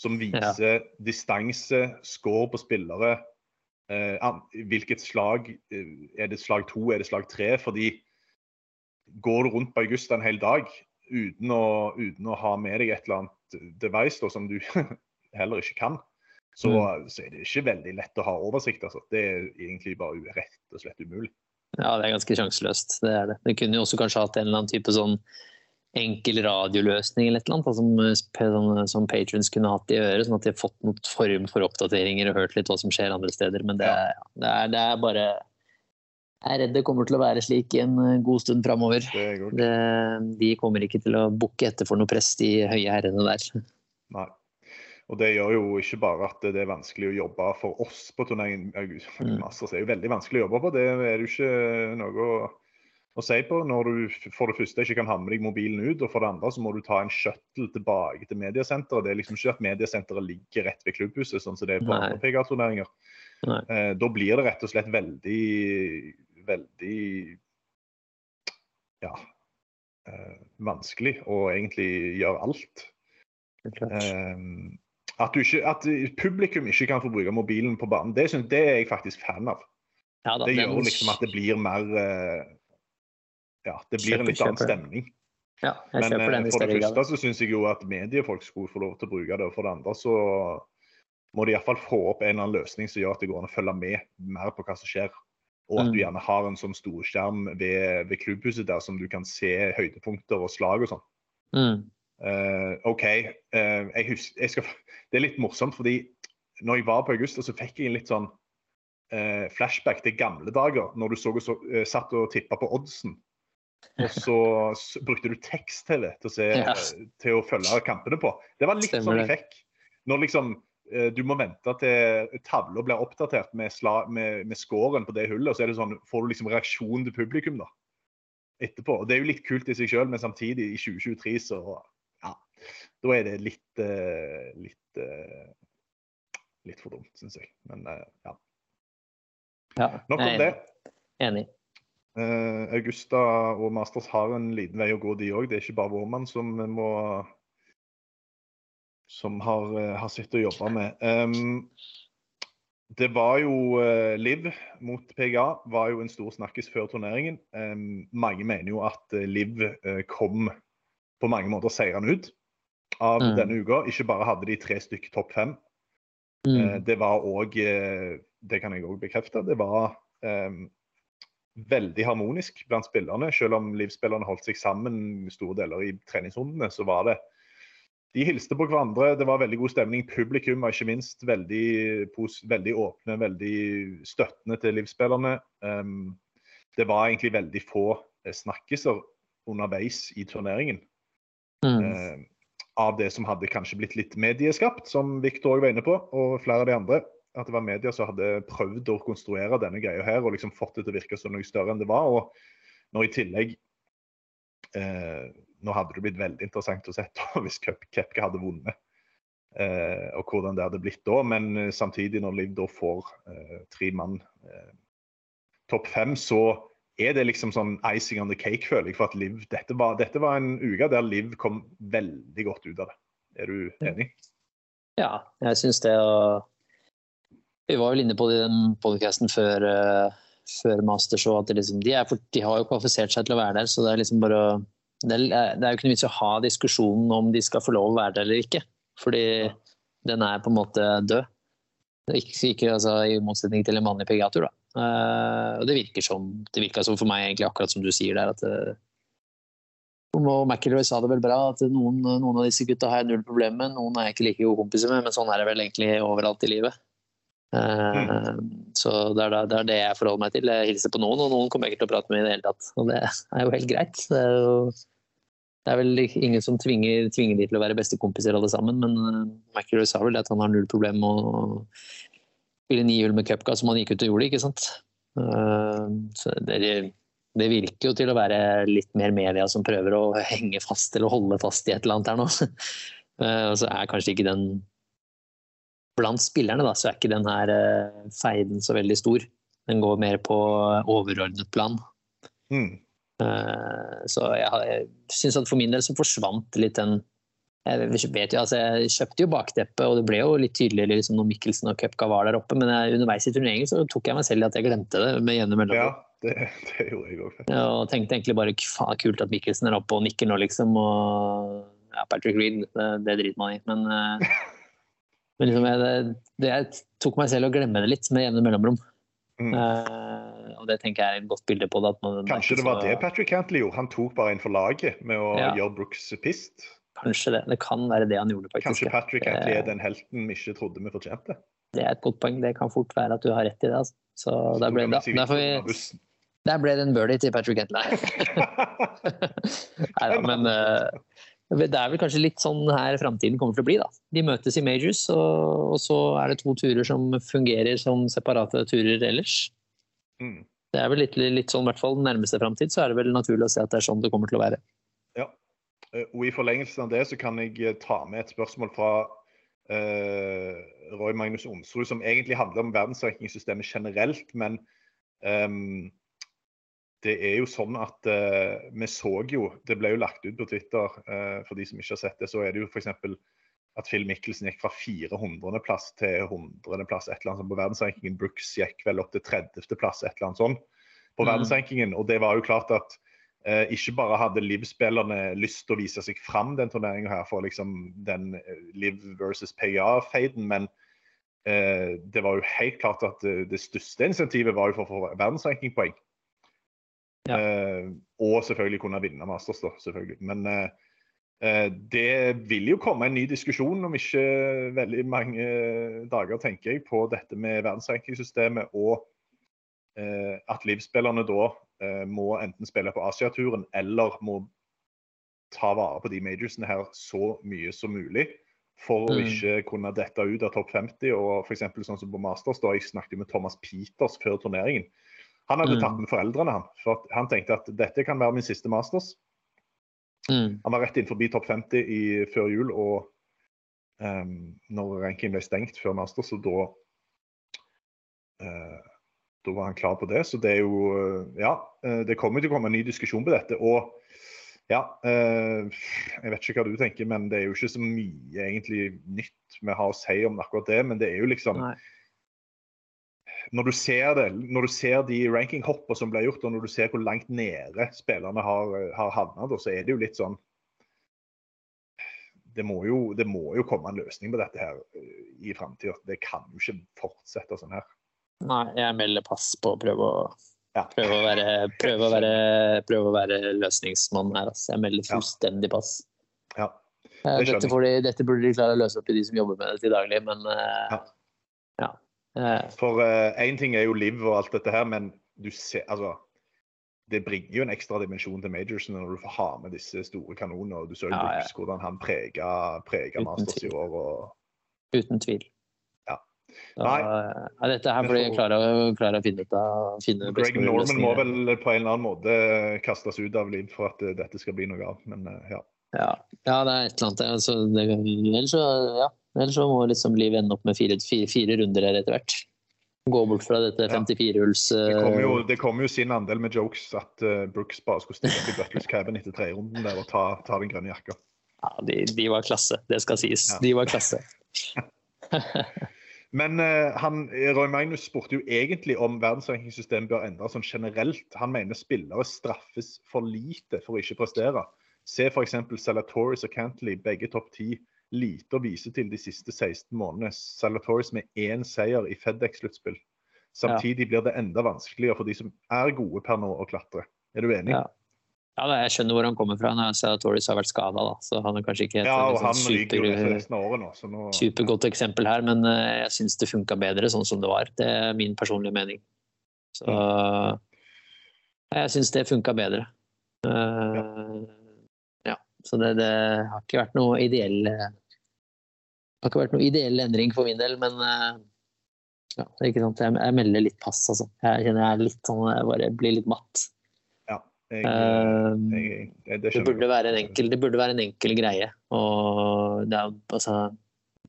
som viser ja. distanse, score på spillere. Eh, hvilket slag eh, Er det slag to, er det slag tre? Fordi går du rundt på august en hel dag uten å, uten å, ha med deg et eller annet device da, som du heller ikke kan, så, mm. så, er det ikke veldig lett å ha oversikt. Altså. Det er egentlig bare rett og slett umulig. Ja, det er ganske sjanseløst. Det er det. Du kunne jo også kanskje hatt en eller annen type sånn enkel radioløsning eller et eller annet, som, sånn, som patrons kunne hatt i øret, sånn at de har fått noen form for oppdateringer og hørt litt hva som skjer andre steder. Men det, ja. det, er, det er, bare Jeg er redd det kommer til å være slik en eh, god stund framover. De kommer ikke til å bukke etter for noe press, de høye herrene der. Nei. Og det gjør jo ikke bare at det er vanskelig å jobbe for oss på turneringen. Mm. Masters er jo veldig vanskelig å jobbe på, det er jo ikke noe å, å si på. Når du for det første ikke kan ha med deg mobilen ut, og for det andre så må du ta en shuttle tilbake til mediesenteret. Det er liksom ikke at mediesenteret ligger rett ved klubbhuset, sånn som det er på Nei. andre PGA-turneringer. Eh, da blir det rett og slett veldig, veldig ja, eh, vanskelig å egentlig gjøre alt. Um, at, ikke, at, publikum ikke kan få bruke mobilen på banen, det, synes, det er jeg faktisk fan av. Ja, da, det gjør den... liksom at det blir mer uh, Ja, det blir kjøper, en litt annen stemning. Ja, jeg Men uh, for det første så syns jeg jo at mediefolk skulle få lov til å bruke det. Og for det andre så må de iallfall få opp en eller annen løsning som gjør at det går an å følge med mer på hva som skjer. Og at du mm. gjerne har en sånn storskjerm ved, ved klubbhuset der som du kan se høydepunkter og slag og sånn. Mm. Uh, OK. Uh, jeg husker, jeg skal, det er litt morsomt, fordi når jeg var på Augusta, så fikk jeg en litt sånn uh, flashback til gamle dager. Når du så, så, satt og tippa på oddsen. Og så, så brukte du tekst-TV til, til, å følge kampene på. Det var litt Stemmer sånn jeg fikk. Når liksom du må vente til tavla blir oppdatert med, sla, med, med, scoren på det hullet, og så er det sånn, får du liksom reaksjon til publikum da, etterpå. Og Det er jo litt kult i seg sjøl, men samtidig, i 2023 så da er det litt uh, litt uh, litt for dumt, syns jeg. Men ja. ja. Nok om det. Enig. Augusta og Masters har en liten vei å gå, de òg. Det er ikke bare vår mann som må som har, har sittet og jobba med. Um, det var jo uh, Liv mot PGA var jo en stor snakkis før turneringen. Um, mange mener jo at uh, Liv uh, kom på mange måter seirende ut av mm. denne uka. Ikke bare hadde de tre stykker topp fem. Mm. Eh, det var òg eh, Det kan jeg òg bekrefte. Det var um, veldig harmonisk blant spillerne. Selv om livsspillerne holdt seg sammen store deler i treningsrundene, så var det De hilste på hverandre, det var veldig god stemning. Publikum var ikke minst veldig, veldig åpne, veldig støttende til livsspillerne. Um, det var egentlig veldig få snakkiser underveis i turneringen. Mm. Uh, av det som hadde kanskje blitt litt medieskapt, som Viktor var inne på, og flere av de andre. At det var media som hadde prøvd å konstruere denne greia her og liksom fått det til å virke som noe større enn det var. Og når i tillegg eh, Nå hadde det blitt veldig interessant å se hvis Kepke hadde vunnet. Eh, og hvordan det hadde blitt da. Men eh, samtidig, når Liv da får eh, tre mann eh, topp fem, så er det liksom sånn icing on the cake, føler jeg. For at Liv, dette var, dette var en uke der Liv kom veldig godt ut av det. Er du enig? Ja, jeg syns det. Og vi var vel inne på det i den podcasten før, uh, før Mastershow at liksom, de, for, de, har jo kvalifisert seg til å være der. Så det er liksom bare det er, det er jo ikke noe vits i å ha diskusjonen om de skal få lov å være der eller ikke. Fordi ja. den er på en måte død. Ikke, ikke altså, I motsetning til en vanlig PGA-tur, da. Uh, og det virker som det virka som for meg egentlig akkurat som du sier der, at uh, og McIlroy sa det vel bra, at noen, noen, av disse gutta har jeg null problem med, noen er jeg ikke like gode kompiser med, men sånn er det vel egentlig overalt i livet. Mm. Så det er, det er, det jeg forholder meg til. Jeg hilser på noen, og noen kommer jeg ikke til å prate med i det hele tatt. Og det er jo helt greit. Det er, jo, det er vel ingen som tvinger, tvinger de til å være bestekompiser alle sammen, men McIlroy sa vel at han har null problem med å spille ni hull med cupga som han gikk ut og gjorde, ikke sant. Eh, så det, det, virker jo til å være litt mer media som prøver å henge fast eller holde fast i et eller annet her nå. Eh, og så er kanskje ikke den Blant spillerne da, så er ikke den her eh, feiden så veldig stor. Den går mer på overordnet plan. Mm. Så jeg, jeg syns at for min del så forsvant litt den jeg vet jo, altså jeg kjøpte jo bakteppet, og det ble jo litt tydeligere liksom, når Mikkelsen og Cupka var der oppe. Men jeg, underveis i turneringen så tok jeg meg selv i at jeg glemte det med jevne mellomrom. Ja, det, det, gjorde jeg òg. Og tenkte egentlig bare faen kult at Mikkelsen er oppe og nikker nå, liksom. Og ja, Patrick Reed, det, det driter man i. Men, eh, men liksom, jeg, det, jeg tok meg selv å glemme det litt med jevne mellomrom. Mm. Uh, og det tenker jeg er et godt bilde på det. Man, Kanskje det var det Patrick Cantley gjorde? Han tok bare inn for laget med å Ja. gjøre Brooks pissed? Kanskje det. Det kan være det han gjorde, faktisk. Kanskje. Patrick Cantley er den helten vi ikke trodde vi fortjente? det er et godt poeng. Det kan fort være at du har rett i det. Altså. Så der ble, det, da, der, vi, ble det en birdie til Patrick Cantley. Nei da, men eh, det er vel kanskje litt sånn her framtiden kommer til å bli. da. De møtes i majors, og, og så er det to turer som fungerer som separate turer ellers. Mm. Det er vel litt, litt sånn, i hvert fall den nærmeste framtid, så er det vel naturlig å se at det er sånn det kommer til å være. Ja. Eh, Og i forlengelsen av det så kan jeg eh, ta med et spørsmål fra eh, Roy Magnus Onsrud, som egentlig handler om verdensrankingssystemet generelt, men ehm, det er jo sånn at uh, vi så jo Det ble jo lagt ut på Twitter, uh, for de som ikke har sett det, så er det jo f.eks. at Phil Michelsen gikk fra 400.-plass til 100.-plass et eller annet sånt på verdensrankingen. Brooks gikk vel opp til 30.-plass, et eller annet sånt på Mm. verdensrankingen. Og det var jo klart at uh, ikke bare hadde Liv-spillerne lyst til å vise seg fram den turneringa her for liksom den Liv versus PGA-faden, men det var jo helt klart at det, det største insentivet var jo for å få verdensrankingpoeng. Ja. Eh, og selvfølgelig kunne vinne Masters, da, selvfølgelig. Men eh, eh, det vil jo komme en ny diskusjon om ikke veldig mange dager, tenker jeg, på dette med verdensrankingssystemet og eh, at livsspillerne da eh, må enten spille på Asiaturen eller må ta vare på de majorsene her så mye som mulig. For å Mm. ikke kunne dette ut av topp 50. og for eksempel sånn som på Masters da, Jeg snakket med Thomas Peters før turneringen. Han hadde Mm. tatt med foreldrene, han. For han tenkte at dette kan være min siste Masters. Mm. Han var rett innenfor topp 50 i, før jul, og um, når ranking ble stengt før Masters, så da uh, Da var han klar på det. Så det er jo uh, Ja, eh, det kommer til å komme en ny diskusjon på dette. Og ja, eh, jeg vet ikke hva du tenker, men det er jo ikke så mye egentlig nytt vi har å si om akkurat det. Men det er jo liksom Nei. Når du ser det, når du ser de rankinghoppene som ble gjort, og når du ser hvor langt nede spillerne har, har havna, så er det jo litt sånn det må, jo, det må jo komme en løsning på dette her eh, i framtida. Det kan jo ikke fortsette sånn her. Nei, jeg melder pass på å prøve å, Ja. prøve å, være, prøve å, være, prøve å være løsningsmann her. Altså. Jeg melder fullstendig pass. Ja. Eh, Det Dette, de, dette burde de klare å løse opp i de som jobber med det til daglig, men eh, Ja. ja. Eh, For én ting er jo liv og alt dette her, men du ser altså det bringer jo en ekstra dimensjon til majorsen når du får ha med disse store kanonene. og Du så jo Ja, ja. Hvordan han prega, prega Masters i år. og uten tvil. Ja. Så, Nei. eh, ja, dette her blir de for- å- finne ut av. Finne Greg Norman må vel på en eller annen måte kastes ut av liv for at eh, dette skal bli noe av. Men eh, ja. Ja, ja, det er et eller annet. Altså, det, ellers, så, ja, ellers så må liksom Liv ende opp med fire, fire, fire runder her etter hvert. Gå bort fra dette Ja. 54-hulls Det kommer jo, det kommer jo sin andel med jokes at uh, Brooks bare skulle stille opp i Butler's Cabin etter tredjerunden der og ta, ta den grønne jakka. Ja, de, de var klasse, det skal sies. Ja. De var klasse. Men uh, han, Roy Magnus spurte jo egentlig om verdensrankingssystemet bør endres sånn generelt. Han mener spillere straffes for lite for å ikke prestere. Se f.eks. Salatoris og Cantley, begge topp 10. Lite å vise til de siste 16 månedene. Salatoris med én seier i Fedex-sluttspill. Samtidig blir det enda vanskeligere for de som er gode per nå å klatre. Er du enig? Ja. Ja, da, Jeg skjønner hvor han kommer fra. når Salatoris har vært skada, så han er kanskje ikke et Ja, liksom, super, nå. Nå supergodt eksempel her, men uh, jeg syns det funka bedre sånn som det var. Det er min personlige mening. Så jeg syns det funka bedre. Uh, ja. Så det, det har ikke vært noe ideell det har ikke vært noe ideell endring for min del, men eh, ja, det er ikke sant. Jeg, jeg melder litt pass, altså. Jeg kjenner jeg er litt sånn, jeg bare blir litt matt. ja, jeg, Eh, jeg, det, det burde være en enkel, det burde være en enkel greie. Og det er, altså,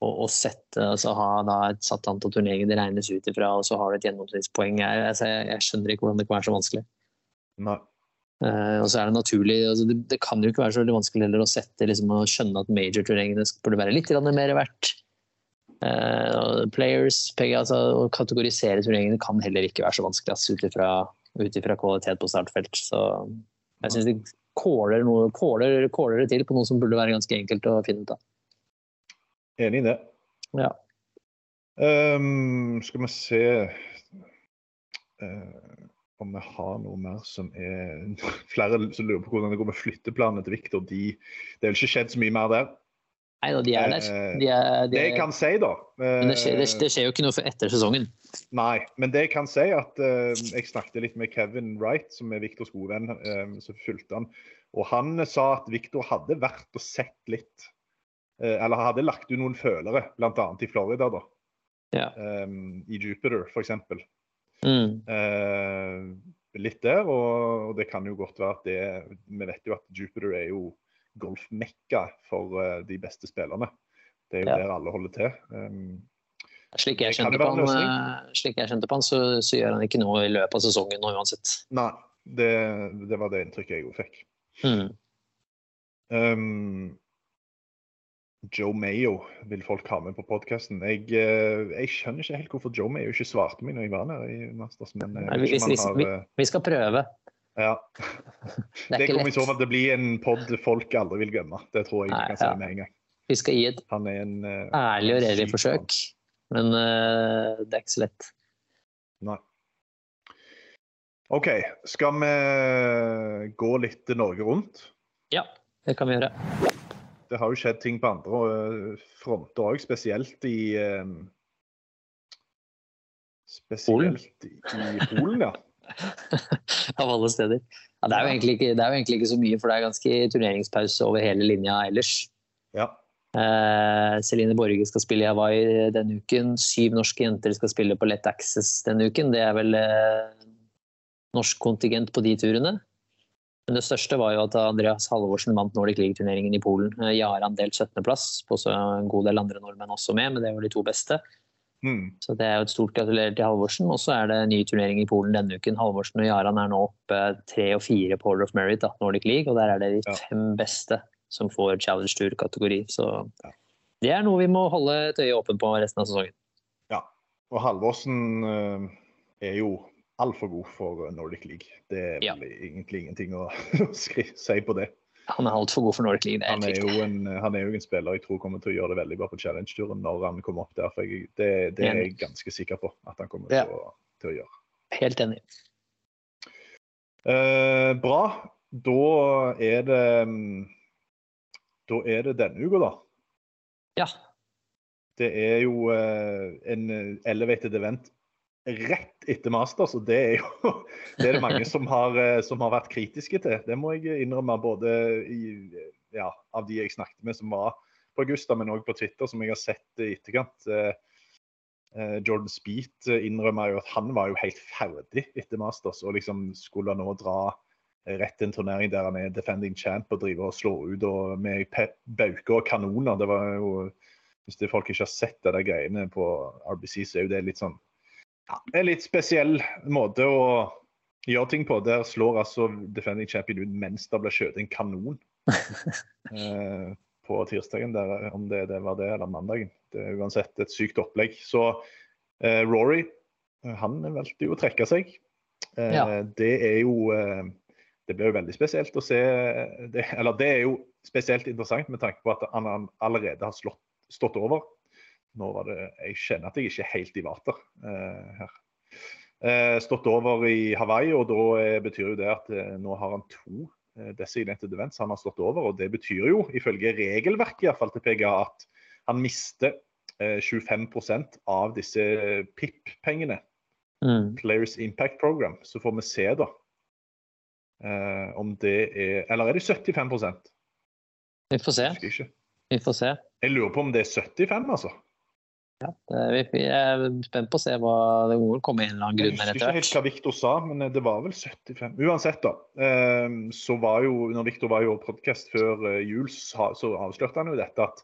å, å sette, altså, ha da, et satt antall turneringer det regnes ut ifra, og så har du et gjennomsnittspoeng. Jeg, altså, jeg, jeg skjønner ikke hvordan det kan være så vanskelig. Nei. Eh, og så er det naturlig altså, det, det kan jo ikke være så veldig vanskelig heller å sette liksom, og skjønne at major-turneringene burde være litt mer verdt. Uh, players, PG, altså, å kategorisere turneringene kan heller ikke være så vanskelig altså, ut ifra kvalitet på startfelt. Så jeg syns de kåler, noe, kåler, kåler, det til på noe som burde være ganske enkelt å finne ut av. Enig i det. Ja. Um, skal vi se eh, om vi har noe mer som er Flere som lurer på hvordan det går med flytteplanene til Viktor. De, det er vel ikke skjedd så mye mer der. Nei da, de er der. Eh, De er, de Det jeg kan si, da men det skjer, det, det skjer jo ikke noe for etter sesongen. Nei, men det jeg kan si at uh, jeg snakket litt med Kevin Wright, som er Viktors gode venn, eh, som fulgte han. Og han sa at Viktor hadde vært og sett litt. Uh, eller hadde lagt ut noen følere, bl.a. i Florida, da. Ja. Um, I Jupiter, f.eks. Mm. Eh, litt der, og, og det kan jo godt være at det Vi vet jo at Jupiter er jo golfmekka for uh, de beste spillerne. Det er jo Ja. der alle holder til. Um, Slik jeg han, eh, slik jeg skjønte på han så, så gjør han ikke noe i løpet av sesongen nå uansett. nei, det, det var det inntrykket jeg jo fikk. Mm. Um, Joe Mayo vil folk ha med på podkasten. Jeg, eh, jeg skjønner ikke helt hvorfor Joe Mayo ikke svarte meg når jeg var nede i Masters, men eh, Nei, vi, hvis- har, vi, Vi skal prøve. ja. Det Det kommer i så fall til å bli en pod folk aldri vil glemme. Det tror jeg Nei, vi kan si ja. med en gang. Vi skal gi et Han en uh, ærlig og redelig forsøk, men uh, det er ikke så lett. Nei. OK, skal vi gå litt Norge rundt? Ja, det kan vi gjøre. Det har jo skjedd ting på andre eh, fronter òg, spesielt i Spesielt Polen. i Polen, ja. Av alle steder. Ja, det, er ikke, det er jo egentlig ikke så mye, for det er ganske turneringspause over hele linja ellers. ja. Eh, Celine Borge skal spille i Hawaii denne uken. Syv norske jenter skal spille på Let Access denne uken. Det er vel eh, norsk kontingent på de turene. Men det største var jo at Andreas Halvorsen vant Nordic League-turneringen i Polen. Eh, Jaran delt 17.-plass, på så en god del andre nordmenn også med, men det var de to beste. Mm. Så det er jo et stort gratulerer til Halvorsen. Og så er det ny turnering i Polen denne uken. Halvorsen og Jaran er nå oppe tre og fire på Order of Merit, da, Nordic League, og der er det de Ja. fem beste som får Challenge Tour-kategori. Så Ja. det er noe vi må holde et øye åpent på resten av sesongen. Og Halvorsen eh, er jo altfor god for Nordic League. Det er Ja. egentlig ingenting å si på det. Han er altfor god for Nordic League, er Han er, en, han er jo en spiller jeg tror kommer til å gjøre det veldig bra på challenge-turen når han kommer opp der. Jeg, det, det er jeg ganske sikker på at han kommer Ja. til, å, til å gjøre. Helt enig. Eh, bra. Da er det mm, Da er det denne uka, da. Ja. Det er jo eh, en eh, elevated event rett etter Masters, og det er jo det er det mange som har, eh, som har vært kritiske til. Det må jeg innrømme, både i, ja, av de jeg snakket med som var på Augusta, men òg på Twitter, som jeg har sett i etterkant. Eh, eh, Jordan Speed innrømmer jo at han var jo helt ferdig etter Masters, og liksom skulle nå dra rett til en turnering der han er defending champ og driver og slår ut og med bauker og kanoner. Det var jo Hvis det folk ikke har sett det der greiene på RBC, så er jo det litt sånn ja, en litt spesiell måte å gjøre ting på. Der slår altså defending champion ut mens det blir skjøtet en kanon eh, på tirsdagen, der, om det, det var det eller mandagen. Det er uansett et sykt opplegg. Så eh, Rory han valgte jo å trekke seg. Eh, Ja. Det er jo eh, Det blir jo veldig spesielt å se det, Eller det er jo spesielt interessant med tanke på at han allerede har slått, stått over. Nå var det Jeg kjenner at jeg ikke er helt i vater eh, her. Eh, stått over i Hawaii, og da eh, betyr jo det at eh, nå har han to eh, designated events han har stått over. og Det betyr jo, ifølge regelverket i hvert fall til PGA, at han mister eh, 25% av disse eh, PIP-pengene. Mm. Players Impact Program. Så får vi se, da. Eh, om det er Eller er det 75% Vi får se. Jeg. Vi får se. Jeg lurer på om det er 75, altså. Ja, vi- er spent på å se hva det må komme en eller annen Jeg grunn med husker ikke helt hva Viktor sa, men eh, det var vel 75. Uansett, da. eh, Så var jo, når Viktor var i vår podkast før eh, jul, så avslørte han jo dette at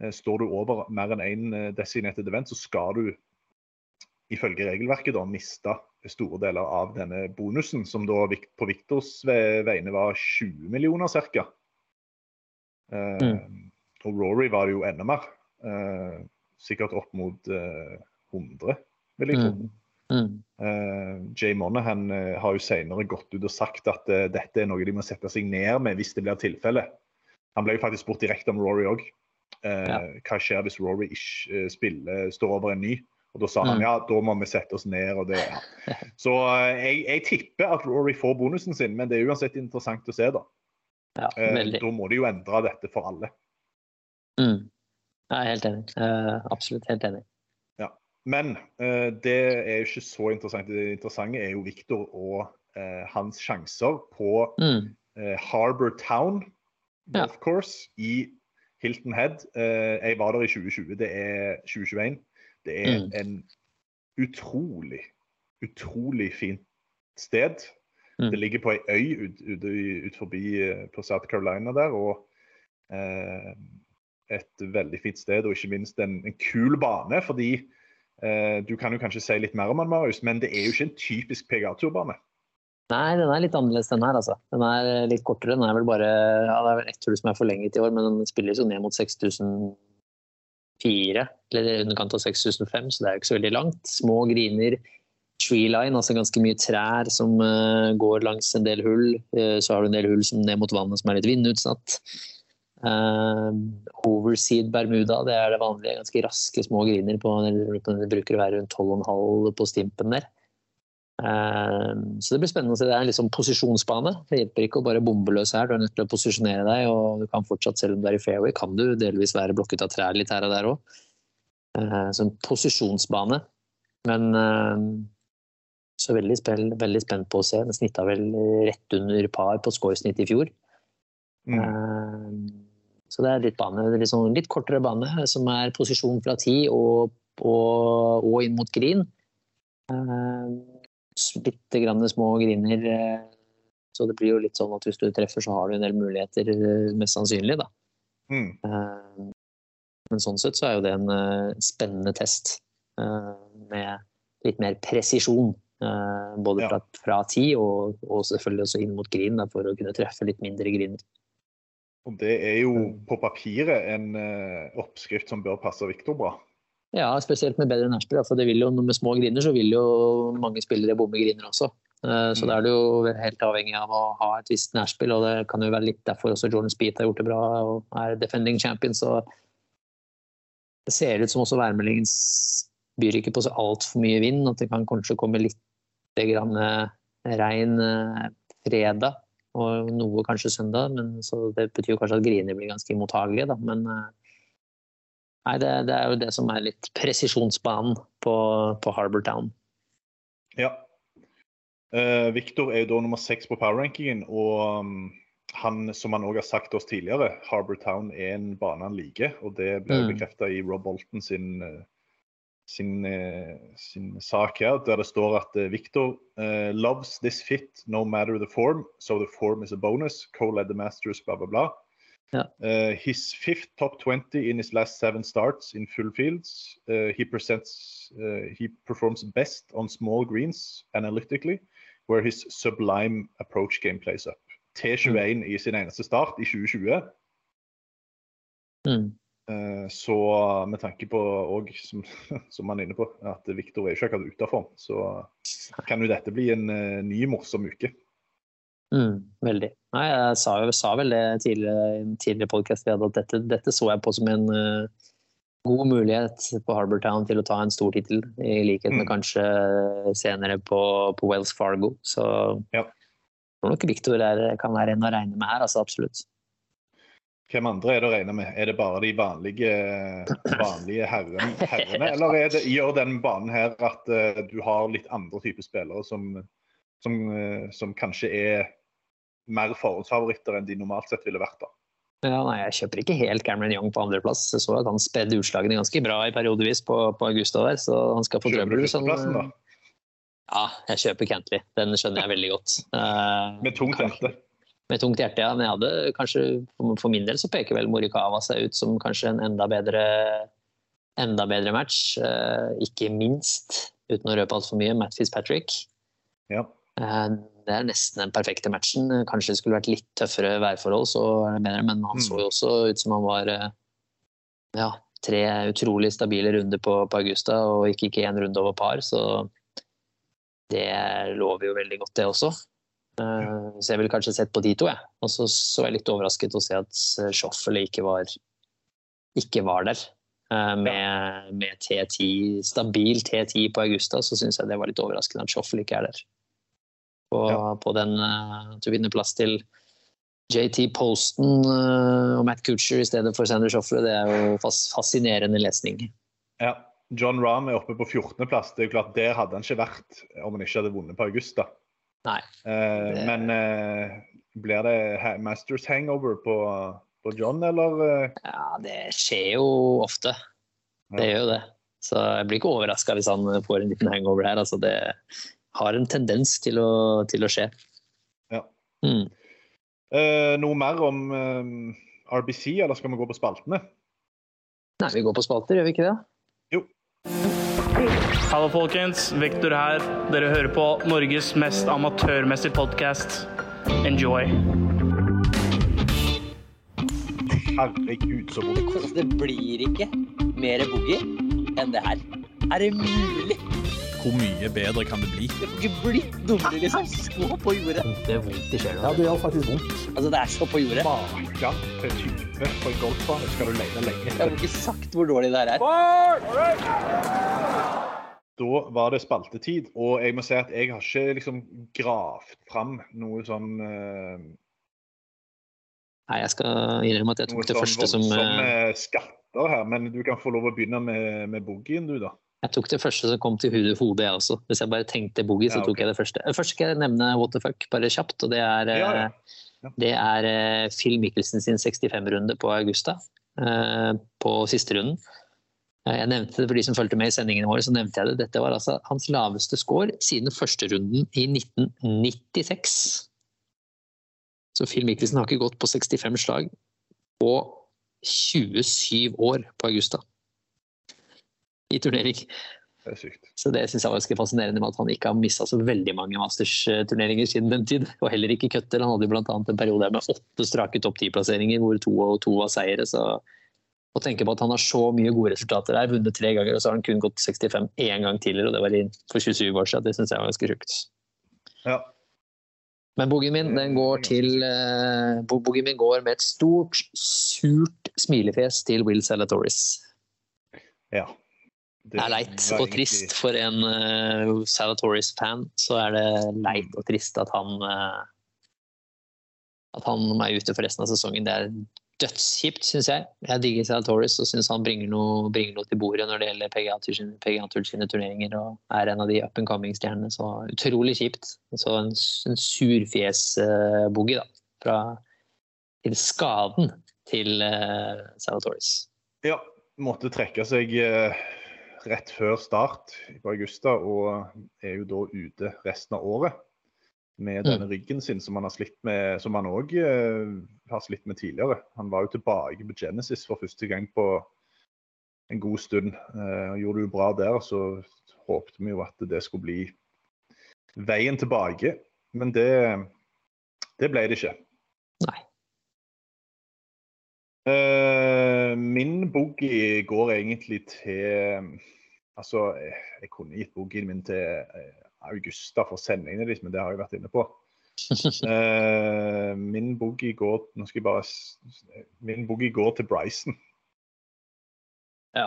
eh, står du over mer enn én designated event, så skal du ifølge regelverket da miste store deler av denne bonusen, som da på Viktors vegne var 20 millioner ca. Og Rory var det jo enda mer. Eh, sikkert opp mot eh, 100, vil jeg tro. Mm. Mm. Eh, Jay Monahan uh, har jo senere gått ut og sagt at uh, dette er noe de må sette seg ned med hvis det blir tilfelle. Han ble jo faktisk spurt direkte om Rory òg. Ja. Hva skjer hvis Rory ikke eh, spiller, står over en ny Og da sa han Mm. ja, da må vi sette oss ned. og det, ja. Så eh, jeg, jeg tipper at Rory får bonusen sin, men det er uansett interessant å se, da. Ja, Eh, da må de jo endre dette for alle. Mm. Jeg er helt enig. Uh, absolutt helt enig. Ja. Men uh, det er jo ikke så interessant. Det interessante er jo Victor og uh, hans sjanser på Mm. Harbour Town Ja. Course i Hilton Head. Jeg var der i 2020, det er 2021. Det er Mm. en utrolig, utrolig fint sted. Mm. Det ligger på ei øy ut, ut, ut forbi på South Carolina der. og et veldig fint sted, og ikke minst en, en kul bane. fordi eh, Du kan jo kanskje si litt mer om den, Marius, men det er jo ikke en typisk PGA-turbane. Nei, den er litt annerledes den her, altså. Den er eh, litt kortere. Den er vel bare ja, Det er vel ett hull som er forlenget i år, men den spilles jo ned mot 6004, eller i underkant av 6005, så det er jo ikke så veldig langt. Små griner. Tree line, altså ganske mye trær som uh, går langs en del hull. Uh, så har du en del hull som ned mot vannet som er litt vindutsatt. Uh, overseed Bermuda, det er det vanlige. Ganske raske små griner. På, det bruker å være rundt 12,5 på stimpen der. Eh, Så det blir spennende å se. Det er en liksom posisjonsbane. Det hjelper ikke å bare bombe løs her. Du er nødt til å posisjonere deg, og du kan fortsatt, selv om du er i fairway, kan du delvis være blokket av trær litt her og der òg. Så en posisjonsbane. Men så veldig, spill, veldig spent på å se. Den snitta vel rett under par på scoresnitt i fjor. Mm. Eh, Så det er litt bane, litt, sånn, litt kortere bane, som er posisjon fra ti og, og, og inn mot green. Litt Bitte grann små griner. eh, Så det blir jo litt sånn at hvis du treffer, så har du en del muligheter, eh, mest sannsynlig. da. Mm. Eh, Men sånn sett så er jo det en eh, spennende test eh, med litt mer presisjon. eh, Både fra, fra ti og, og selvfølgelig også inn mot green, for å kunne treffe litt mindre griner. Og det er jo Mm. på papiret en eh, oppskrift som bør passe Viktor bra. Ja, spesielt med bedre nærspill. For det vil jo, med små griner så vil jo mange spillere bomme griner også. Eh, Så Mm. da er du jo helt avhengig av å ha et visst nærspill, og det kan jo være litt derfor også Jordan Speed har gjort det bra og er defending champion. Så det ser ut som også værmeldingen byr ikke på så altfor mye vind. At det kan kanskje komme litt grann eh, regn fredag og noe kanskje søndag. Men, så det betyr kanskje at griner blir ganske mottagelige, da. Men eh, Nei, det, det er jo det som er litt presisjonsbanen på, på Harbour Town. Ja. Uh, Viktor er jo da nummer seks på power-rankingen, og um, han, som han òg har sagt oss tidligere, Harbour Town er en bane han liker. Og det ble Mm. bekrefta i Rob Bolton sin, eh, sin, eh, sin sak her, der det står at eh, Victor uh, loves this fit no matter the form, so the form is a bonus. Co-led the Masters, bla, bla, bla. Ja. Uh, his fifth top 20 in his last seven starts in full fields. Uh, he presents, he performs best on small greens analytically, where his sublime approach game plays up. T21 i sin eneste start i 2020. Mm. Uh, så med tanke på òg, som, som han er inne på, at Viktor er ikke akkurat ute av form, så kan jo dette bli en uh, ny morsom uke. Mm, veldig. Nei, jeg sa, sa vel det tidligere i en tidligere vi hadde, at dette, dette så jeg på som en uh, god mulighet på Harbour Town til å ta en stor tittel, i likhet med Mm. kanskje senere på, på Wells Fargo. Så Ja. jeg tror nok Victor er, kan være en å regne med her, altså absolutt. Hvem andre er det å regne med? Er det bare de vanlige, vanlige herren, herrene? Eller er det, gjør den banen her at uh, du har litt andre typer spillere som, som, uh, som kanskje er mer forhåndsfavoritter enn de normalt sett ville vært? da? Ja, nei, jeg kjøper ikke helt Cameron Young på andreplass. Jeg så at han spedde utslagene ganske bra i periodevis på, på Augusta der, så han skal få trøbbel. da? Ja, jeg kjøper Cantley. Den skjønner jeg veldig godt. Uh, Med tungt hjerte. Med tungt hjerte, ja. Men jeg hadde kanskje, for- min del så peker vel Morikawa seg ut som kanskje en enda bedre, enda bedre match. Eh, ikke minst, uten å røpe altfor mye, Matt Fitzpatrick. Ja. Eh, det er nesten den perfekte matchen. Kanskje det skulle vært litt tøffere værforhold, så er det bedre, men han Mm. så jo også ut som han var eh, ja, tre utrolig stabile runder på, på Augusta, og gikk ikke én runde over par, så det lover jo veldig godt, det også. Eh, Så jeg ville kanskje sett på de to, jeg. Og så så jeg litt overrasket å se at Schoffele ikke var, ikke var der. eh, med, med T10, stabil T10 på Augusta, så syns jeg det var litt overraskende at Schoffel ikke er der. På, Ja. på den uh, til å vinne plass til JT Posten eh, og Matt Kutcher i stedet for Sander Schoffle, det er jo fas fascinerende lesning. Ja. John Rahm er oppe på 14.-plass. Det er jo klart, Der hadde han ikke vært om han ikke hadde vunnet på Augusta. Nei. Eh, Det- Men eh, blir det Masters hangover på, på John, eller? eh? Ja, det skjer jo ofte. Det gjør jo det. Så jeg blir ikke overraska hvis han får en liten hangover her. Altså, det har en tendens til å, til å skje. Ja. Mm. Eh, noe mer om eh, RBC, eller skal vi gå på spaltene? Nei, vi går på spalter, gjør vi ikke det? Hallo, folkens. Vektor her. Dere hører på Norges mest amatørmessige podkast. Enjoy. Herregud, så vondt. Det blir ikke mer boogie enn det her. Er det mulig? Hvor mye bedre kan det bli? Det får ikke blitt dummere, liksom. Så på jordet. Det er vondt i sjela. Ja, det gjør faktisk vondt. Altså, det er så på jordet. Maken til type på en golfbane skal du lete lenge Jeg har ikke sagt hvor dårlig det her er. Da var det spaltetid, og jeg må si at jeg har ikke liksom gravd fram noe sånn uh, Nei, jeg skal innrømme at jeg tok det sånn første som eh, voldsomme skatter her, men du kan få lov å begynne med, med boogien, du, da. Jeg tok det første som kom til hodet, hodet jeg også. Hvis jeg bare tenkte boogie, så Ja, tok jeg det første. Eh, Først skal jeg nevne what the fuck, bare kjapt. Og det er, eh, Ja, ja. Ja. Det er eh, Phil Mikkelsen sin 65-runde på Augusta. eh, På siste runden. Eh, Jeg nevnte det for de som fulgte med i sendingene våre, så nevnte jeg det. Dette var altså hans laveste score siden første runden i 1996. Så Phil Mikkelsen har ikke gått på 65 slag på 27 år på Augusta. I turnering. Det er sykt. Så det syns jeg var ganske fascinerende med at han ikke har mista så veldig mange Masters-turneringer siden den tid. Og heller ikke cutter. Han hadde annet en periode med åtte strake topp ti-plasseringer hvor to og to var seire. Så å tenke på at han har så mye gode resultater her, vunnet tre ganger, og så har han kun gått 65 én gang tidligere, og det var for 27 år siden, det syns jeg var ganske sjukt. Ja. Men boogien min den går til uh, Boogien min går med et stort, surt smilefjes til Will Salatoris. ja. Det er leit og trist for en uh, Salatoris-fan. Så er det leit og trist at han uh, at han er ute for resten av sesongen. Det er dødskjipt, syns jeg. Jeg digger Salatoris og syns han bringer noe, bringer noe til bordet når det gjelder PGA Tour sine, turneringer og er en av de up and coming-stjernene. Så utrolig kjipt. Så en, en surfjes-boogie, da. Fra til skaden til uh, Salatoris. Ja, måtte trekke seg eh, rett før start på Augusta, og er jo da ute resten av året med denne ryggen sin, som han har slitt med, som han òg eh, har slitt med tidligere. Han var jo tilbake på Genesis for første gang på en god stund. Eh, gjorde det jo bra der, så håpte vi jo at det skulle bli veien tilbake. Men det, det ble det ikke. Nei. Eh, min boogie går egentlig til Altså, jeg, jeg kunne gitt boogien min til eh, Augusta for sendingene deres, men det har jeg vært inne på. Uh, min boogie går Nå skal jeg bare Min boogie går til Bryson. Ja.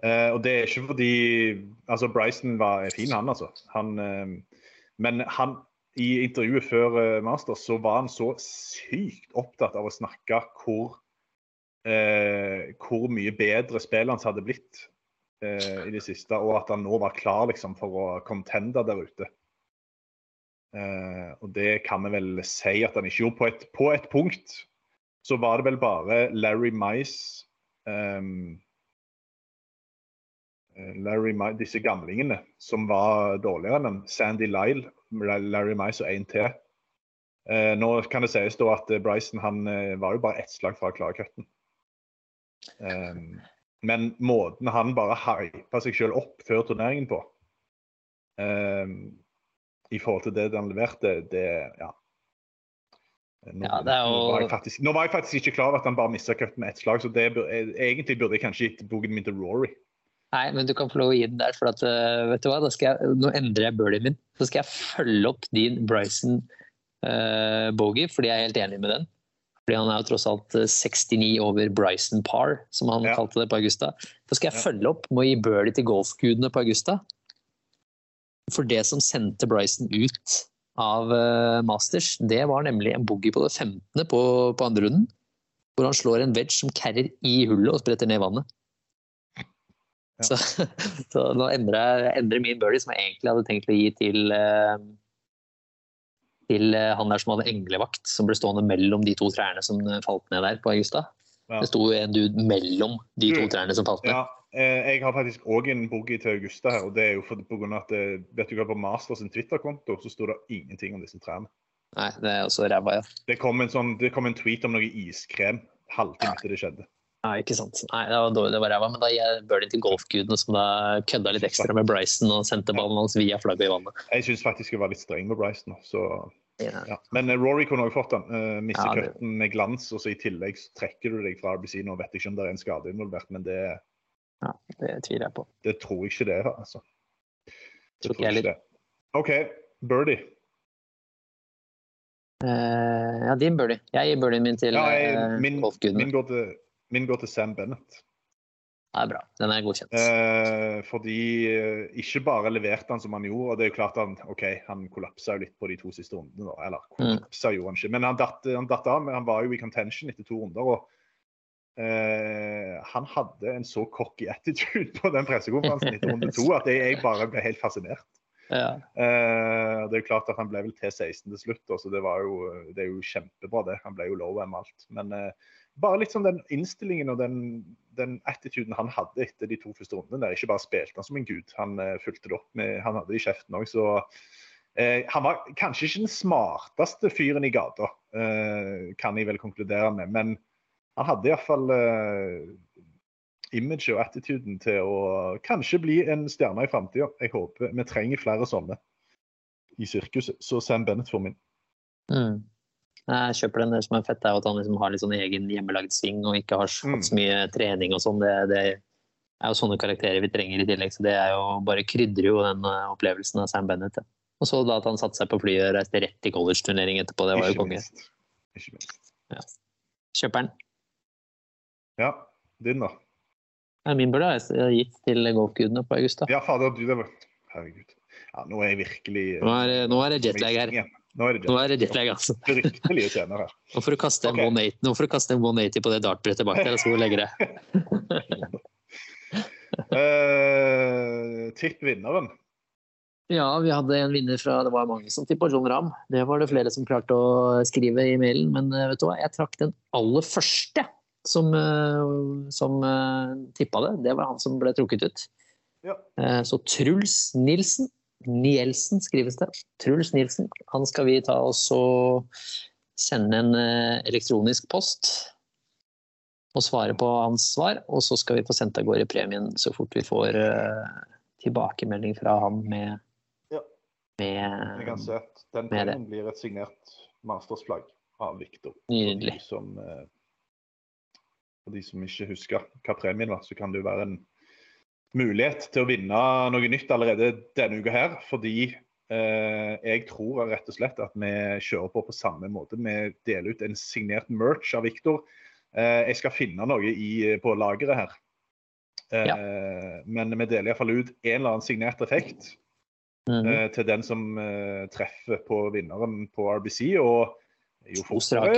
Uh, og det er ikke fordi Altså, Bryson var fin, han, altså. Han, uh, men han i intervjuet før eh, Masters så var han så sykt opptatt av å snakke hvor eh, hvor mye bedre spillet hans hadde blitt eh, i det siste, og at han nå var klar liksom, for å contende der ute. Eh, og det kan vi vel si at han ikke gjorde. På et, på et punkt så var det vel bare Larry Mice ehm, eh, Larry Mice, disse gamlingene som var dårligere enn han. Sandy Lyle, Larry Mice og én til. Eh, nå kan det sies da at eh, Bryson han eh, var jo bare ett slag fra å klare cutten. Ehm, men måten han bare hypa seg selv opp før turneringen på, ehm, i forhold til det han leverte, det ja. Nå, Ja, det jo- nå, var jeg faktisk, nå var jeg faktisk ikke klar over at han bare mista cutten med ett slag, så det bur, eh, egentlig burde jeg kanskje gitt boken min til Rory. Nei, men du kan få lov å gi den der, for at, eh, vet du hva, da skal jeg, nå endrer jeg birdien min. Så skal jeg følge opp din Bryson uh, bogey, fordi jeg er helt enig med den. Fordi han er jo tross alt eh, 69 over Bryson Par, som han Ja. kalte det på Augusta. Så skal jeg Ja. følge opp med å gi birdie til golfgudene på Augusta. For det som sendte Bryson ut av uh, Masters, det var nemlig en boogie på det 15. på, på andre runden. Hvor han slår en wedge som carrier i hullet og spretter ned vannet. Ja. Så, så nå endrer jeg endrer min birdie, som jeg egentlig hadde tenkt å gi til eh, til eh, han der som hadde englevakt, som ble stående mellom de to trærne som eh, falt ned der på Augusta. Ja. Det sto en dude mellom de to trærne som falt ned. Ja, jeg har faktisk òg en boogie til Augusta her. og det er jo pga. at vet du hva, På Masters sin Twitter-konto så sto det ingenting om disse trærne. Nei, det er også ræva, ja. Det kom en, sånn, det kom en tweet om noe iskrem halvtime etter det skjedde. Nei, ikke sant. Nei, det var dårlig, det var ræva. Men da gir jeg birdie til golfgudene, som da kødda litt ekstra med Bryson og sendte ballen hans via flagget i vannet. Jeg syns faktisk jeg var litt streng med Bryson. Så, Ja. ja. Men eh, Rory kunne også fått den. Uh, Misser Ja, det- med glans, og så i tillegg trekker du deg fra RBC. Nå vet jeg ikke om det er en skade involvert, men det, Ja, det tviler jeg på. det tror jeg ikke det er. altså. Det Tror ikke jeg heller. det. OK, Birdie. Uh, ja, din birdie. Jeg gir birdien min til Ja, jeg, eh, min, golfgudene. min, går til, min går til Sam Bennett. Det er bra. Den er godkjent. Eh, fordi eh, ikke bare leverte han som han gjorde, og det er jo klart han OK, han kollapsa jo litt på de to siste rundene, da. Eller kollapsa gjorde han ikke, men han datt, han datt av. Men han var jo i contention etter to runder. og eh, han hadde en så cocky attitude på den pressekonferansen etter runde to at jeg, bare ble helt fascinert. Ja. Eh, det er jo klart at Han ble vel T16 til slutt, så det, var jo, det er jo kjempebra. det. Han ble jo low M alt. Men eh, bare litt sånn den innstillingen og den, den attituden han hadde etter de to første rundene. der, Ikke bare spilte han som en gud, han uh, fulgte det opp med Han hadde det i kjeften òg, så uh, Han var kanskje ikke den smarteste fyren i gata, uh, kan jeg vel konkludere med. Men han hadde iallfall uh, imaget og attituden til å kanskje bli en stjerne i framtida. Jeg håper vi trenger flere sånne i sirkuset. Så Sam Bennett får min. Mm. Jeg kjøper den. Det som er fett, er at han liksom har litt sånn egen hjemmelagd sving og ikke har Mm. hatt så mye trening og sånn. Det, det er jo sånne karakterer vi trenger i tillegg, så det er jo bare krydrer jo den eh, opplevelsen av Sam Bennett. Ja. Og så da at han satte seg på flyet og reiste rett i college-turnering etterpå, det var jo konge. Ja. Kjøper den. Ja, din, da? Min burde jeg gitt til golfgudene på Augusta. Ja, fader, du det var Herregud. Ja, nå er jeg virkelig Nå er, nå er det jetlag her. Nå er det Nå jetlag. er det jetlag, altså. Fryktelige scener her. Nå får du kaste en Ok. 180 nå får du kaste en 180 på det dartbrettet bak der, og så legger det. Uh, tipp vinneren. Ja, vi hadde en vinner fra Det var mange som tippa John Ramm. Det var det flere som klarte å skrive i mailen, men eh, vet du hva? Jeg trakk den aller første som, eh, som eh, tippa det. Det var han som ble trukket ut. Ja. Eh, Så Truls Nilsen Nielsen skrives det. Truls Nielsen. Han skal vi ta oss og sende en eh, elektronisk post og svare på hans svar. Og så skal vi få sendt av gårde premien så fort vi får eh, tilbakemelding fra han med Ja. med Jeg kan se at den premien blir et signert mastersplagg av Viktor. Nydelig. For de som, eh, for de som ikke husker hva premien var, så kan det jo være en mulighet til å vinne noe nytt allerede denne uka her. Fordi eh, jeg tror rett og slett at vi kjører på på samme måte. Vi deler ut en signert merch av Viktor. Eh, jeg skal finne noe i, på lageret her. Eh, Men vi deler iallfall ut en eller annen signert effekt Mhm. eh, til den som eh, treffer på vinneren på RBC. Og jo fortere,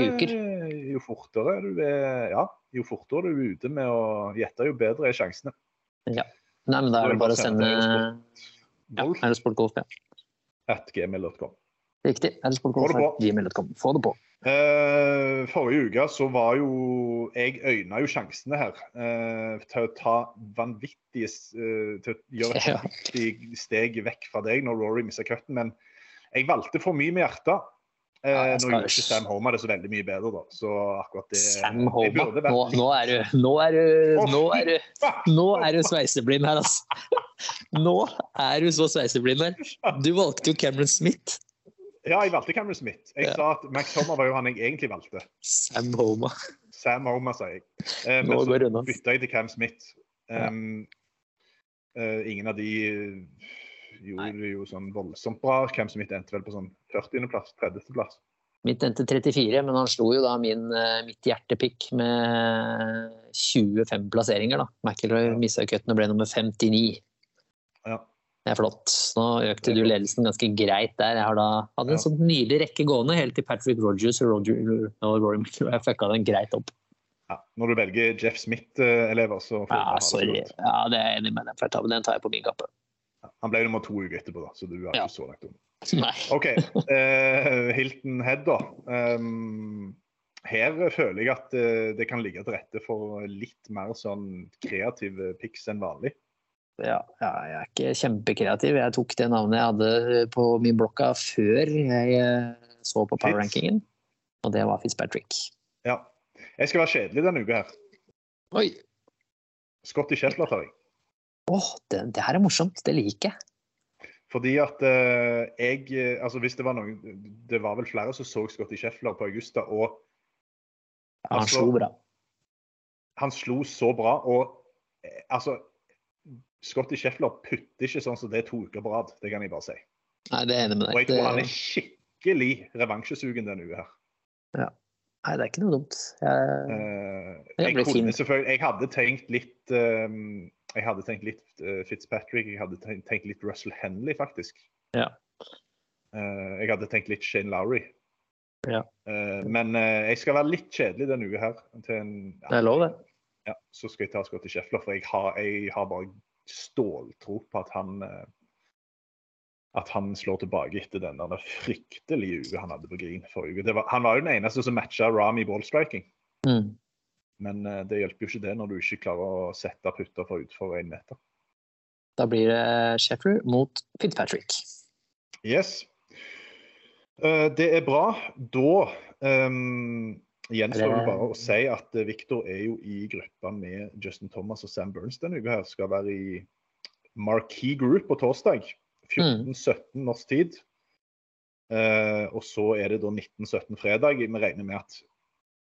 jo fortere du er ja, jo fortere du er ute med å gjette, jo bedre er sjansene. Ja. Nei, men da er det bare å sende ja, Golf Er det sportgolf, ja. at gmail.com. Riktig. Det Få det på. Uh, gmail.com. Få det på. Forrige uke så var jo Jeg øyna jo sjansene her uh, til å ta vanvittige eh, Til å gjøre et vanvittig steg vekk fra deg når Rory mista cutten, men jeg valgte for mye med hjertet. Eh, Ja, nå gjorde ikke Sam Homer det så veldig mye bedre, da. Så akkurat det Sam vært Nå, nå er du Nå er du, nå er du, nå er du sveiseblind her, altså. Nå er du så sveiseblind her. Du valgte jo Cameron Smith. Ja, jeg valgte Cameron Smith. Jeg Ja. sa at Max Homer var jo han jeg egentlig valgte. Sam Homer. Sam Homer, sa jeg. Eh, men så bytta jeg til Cam Smith. Ja. Um, eh, ingen av de eh, gjorde det jo sånn voldsomt bra. Cam Smith endte vel på sånn 40.-plass, 30.-plass. Mitt endte 34, men han slo jo da min, eh, mitt hjertepikk med 25 plasseringer. da. McIlroy mista cutten og ble nummer 59. Ja. Det er flott. Nå økte du ledelsen ganske greit der. Jeg har da hadde en Ja. sånn nydelig rekke gående helt til Patrick Rogers og, Roger, og Rory McIlroy fucka den greit opp. Ja. Når du velger Jeff Smith-elever, så får du Ja, ha det. Ja, det er jeg enig med deg. for Den tar jeg på min kappe. Han ble nummer to uker etterpå, da, så du Ja. ikke så langt unna. Nei. OK. Uh, Hilton Head, da. Um, her føler jeg at eh, det kan ligge til rette for litt mer sånn kreative pics enn vanlig. Ja, ja, jeg er ikke kjempekreativ. Jeg tok det navnet jeg hadde på min blokka før jeg så på power rankingen, og det var Fitzpatrick. Ja. Jeg skal være kjedelig denne uka her. Oi! Scotty Shetler tar jeg. Åh, det, det her er morsomt. Det liker jeg. Fordi at eh, jeg eh, Altså, hvis det var noen Det var vel flere som så Scotty Scheffler på Augusta, og han Altså- slo bra. han slo så bra. Og eh, altså Scotty Scheffler putter ikke sånn som det er to uker på rad. Det kan jeg bare si. Nei, det er jeg enig med deg. Og jeg tror han er skikkelig revansjesugen denne uka her. Ja. nei, det er ikke noe dumt. Jeg, Eh, jeg, jeg kunne Jeg hadde tenkt litt eh, Jeg hadde tenkt litt uh, Fitzpatrick, jeg hadde tenkt, litt Russell Henley, faktisk. Ja. Uh, jeg hadde tenkt litt Shane Lowry. Ja. Uh, men jeg skal være litt kjedelig denne uka her. Til en, det er lov, det. Ja, så skal jeg ta Scotty Scheffler, for jeg har, jeg har bare ståltro på at han at han slår tilbake etter den der fryktelige uka han hadde på Green forrige uke. Var, han var jo den eneste som matcha Rami ballstriking. Mm. Men eh, det hjelper jo ikke det når du ikke klarer å sette putter for utfor én meter. Da blir det Sheffer mot Fitzpatrick. Yes. Eh, det er bra. Da um, gjenstår det bare å si at Victor er jo i gruppa med Justin Thomas og Sam Burns denne uka. her. Skal være i Marquee Group på torsdag. 14-17 norsk tid. Uh, og så er det da 19-17 fredag. Vi regner med at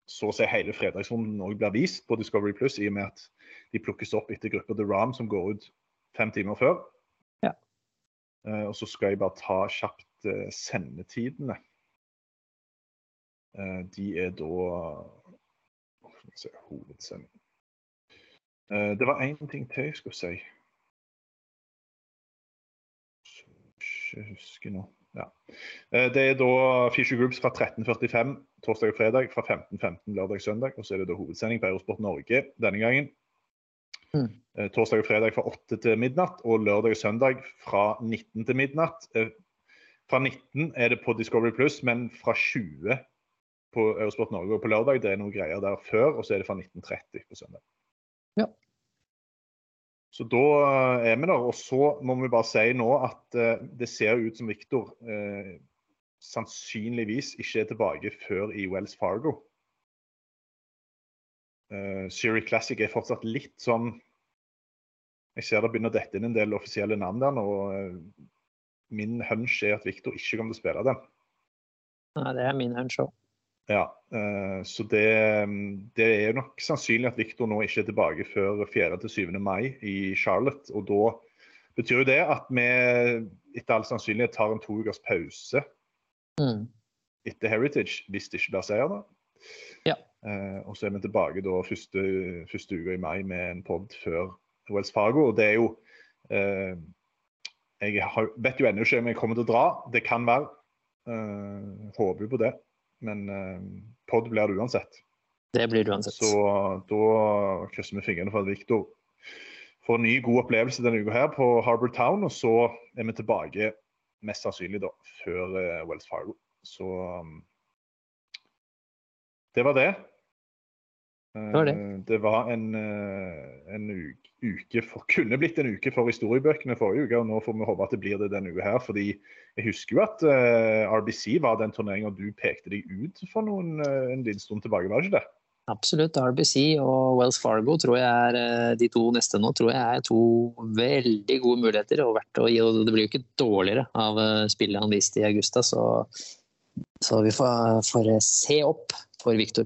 så å si hele fredagsrunden òg blir vist på Discovery Plus, i og med at de plukkes opp etter gruppa The Ram, som går ut fem timer før. Ja. Uh, og så skal jeg bare ta kjapt uh, sendetidene. Uh, de er da Skal vi se Hovedsending. Det var én ting til jeg skulle si. Som jeg ikke husker nå. Ja. Det er da Fisher Groups fra 13.45 torsdag og fredag, fra 15.15 lørdag og søndag. Og så er det da hovedsending på Eurosport Norge denne gangen. Mm. Eh, Torsdag og fredag fra 8 til midnatt, og lørdag og søndag fra 19 til midnatt. Eh, Fra 19 er det på Discovery Pluss, men fra 20 på Eurosport Norge og på lørdag. Det er noen greier der før, og så er det fra 19.30 på søndag. Ja. Så da eh, er vi der. Og så må vi bare si nå at det ser ut som Viktor eh, sannsynligvis ikke er tilbake før i Wells Fargo. Uh, Siri Classic er fortsatt litt sånn Jeg ser det begynner å dette inn en del offisielle navn der nå. og, eh, Min hunch er at Victor ikke kommer til å spille den. Nei, det er min hunch òg. Ja, uh, så det, det er nok sannsynlig at Victor nå ikke er tilbake før 4.-7. mai i Charlotte. Og da betyr jo det at vi etter all sannsynlighet tar en to ukers pause Mm. etter Heritage, hvis det ikke blir seier. da. Ja. Eh, og så er vi tilbake da første, første uka i mai med en pod før Wells Fargo. Og det er jo eh, Jeg har, vet jo ennå ikke om jeg kommer til å dra. Det kan være. Eh, håper jo på det. Men eh, pod blir det uansett. Det blir det uansett. Så da krysser vi fingrene for at Viktor får en ny, god opplevelse denne uka her på Harbour Town. Og så er vi tilbake mest sannsynlig da før eh, Wells Fargo. Så um, det var det. Det var det. Eh, det var en, eh, en uke, for, kunne blitt en uke for historiebøkene forrige uke, og nå får vi håpe at det blir det denne uka her. fordi jeg husker jo at RBC var den turneringa du pekte deg ut for noen, en liten stund tilbake, var det ikke det? Absolutt. RBC og Wells Fargo tror jeg er eh, de to neste nå tror jeg er to veldig gode muligheter. og Det blir jo ikke dårligere av eh, spillet han viste i Augusta, så, så vi får, får se opp for Viktor.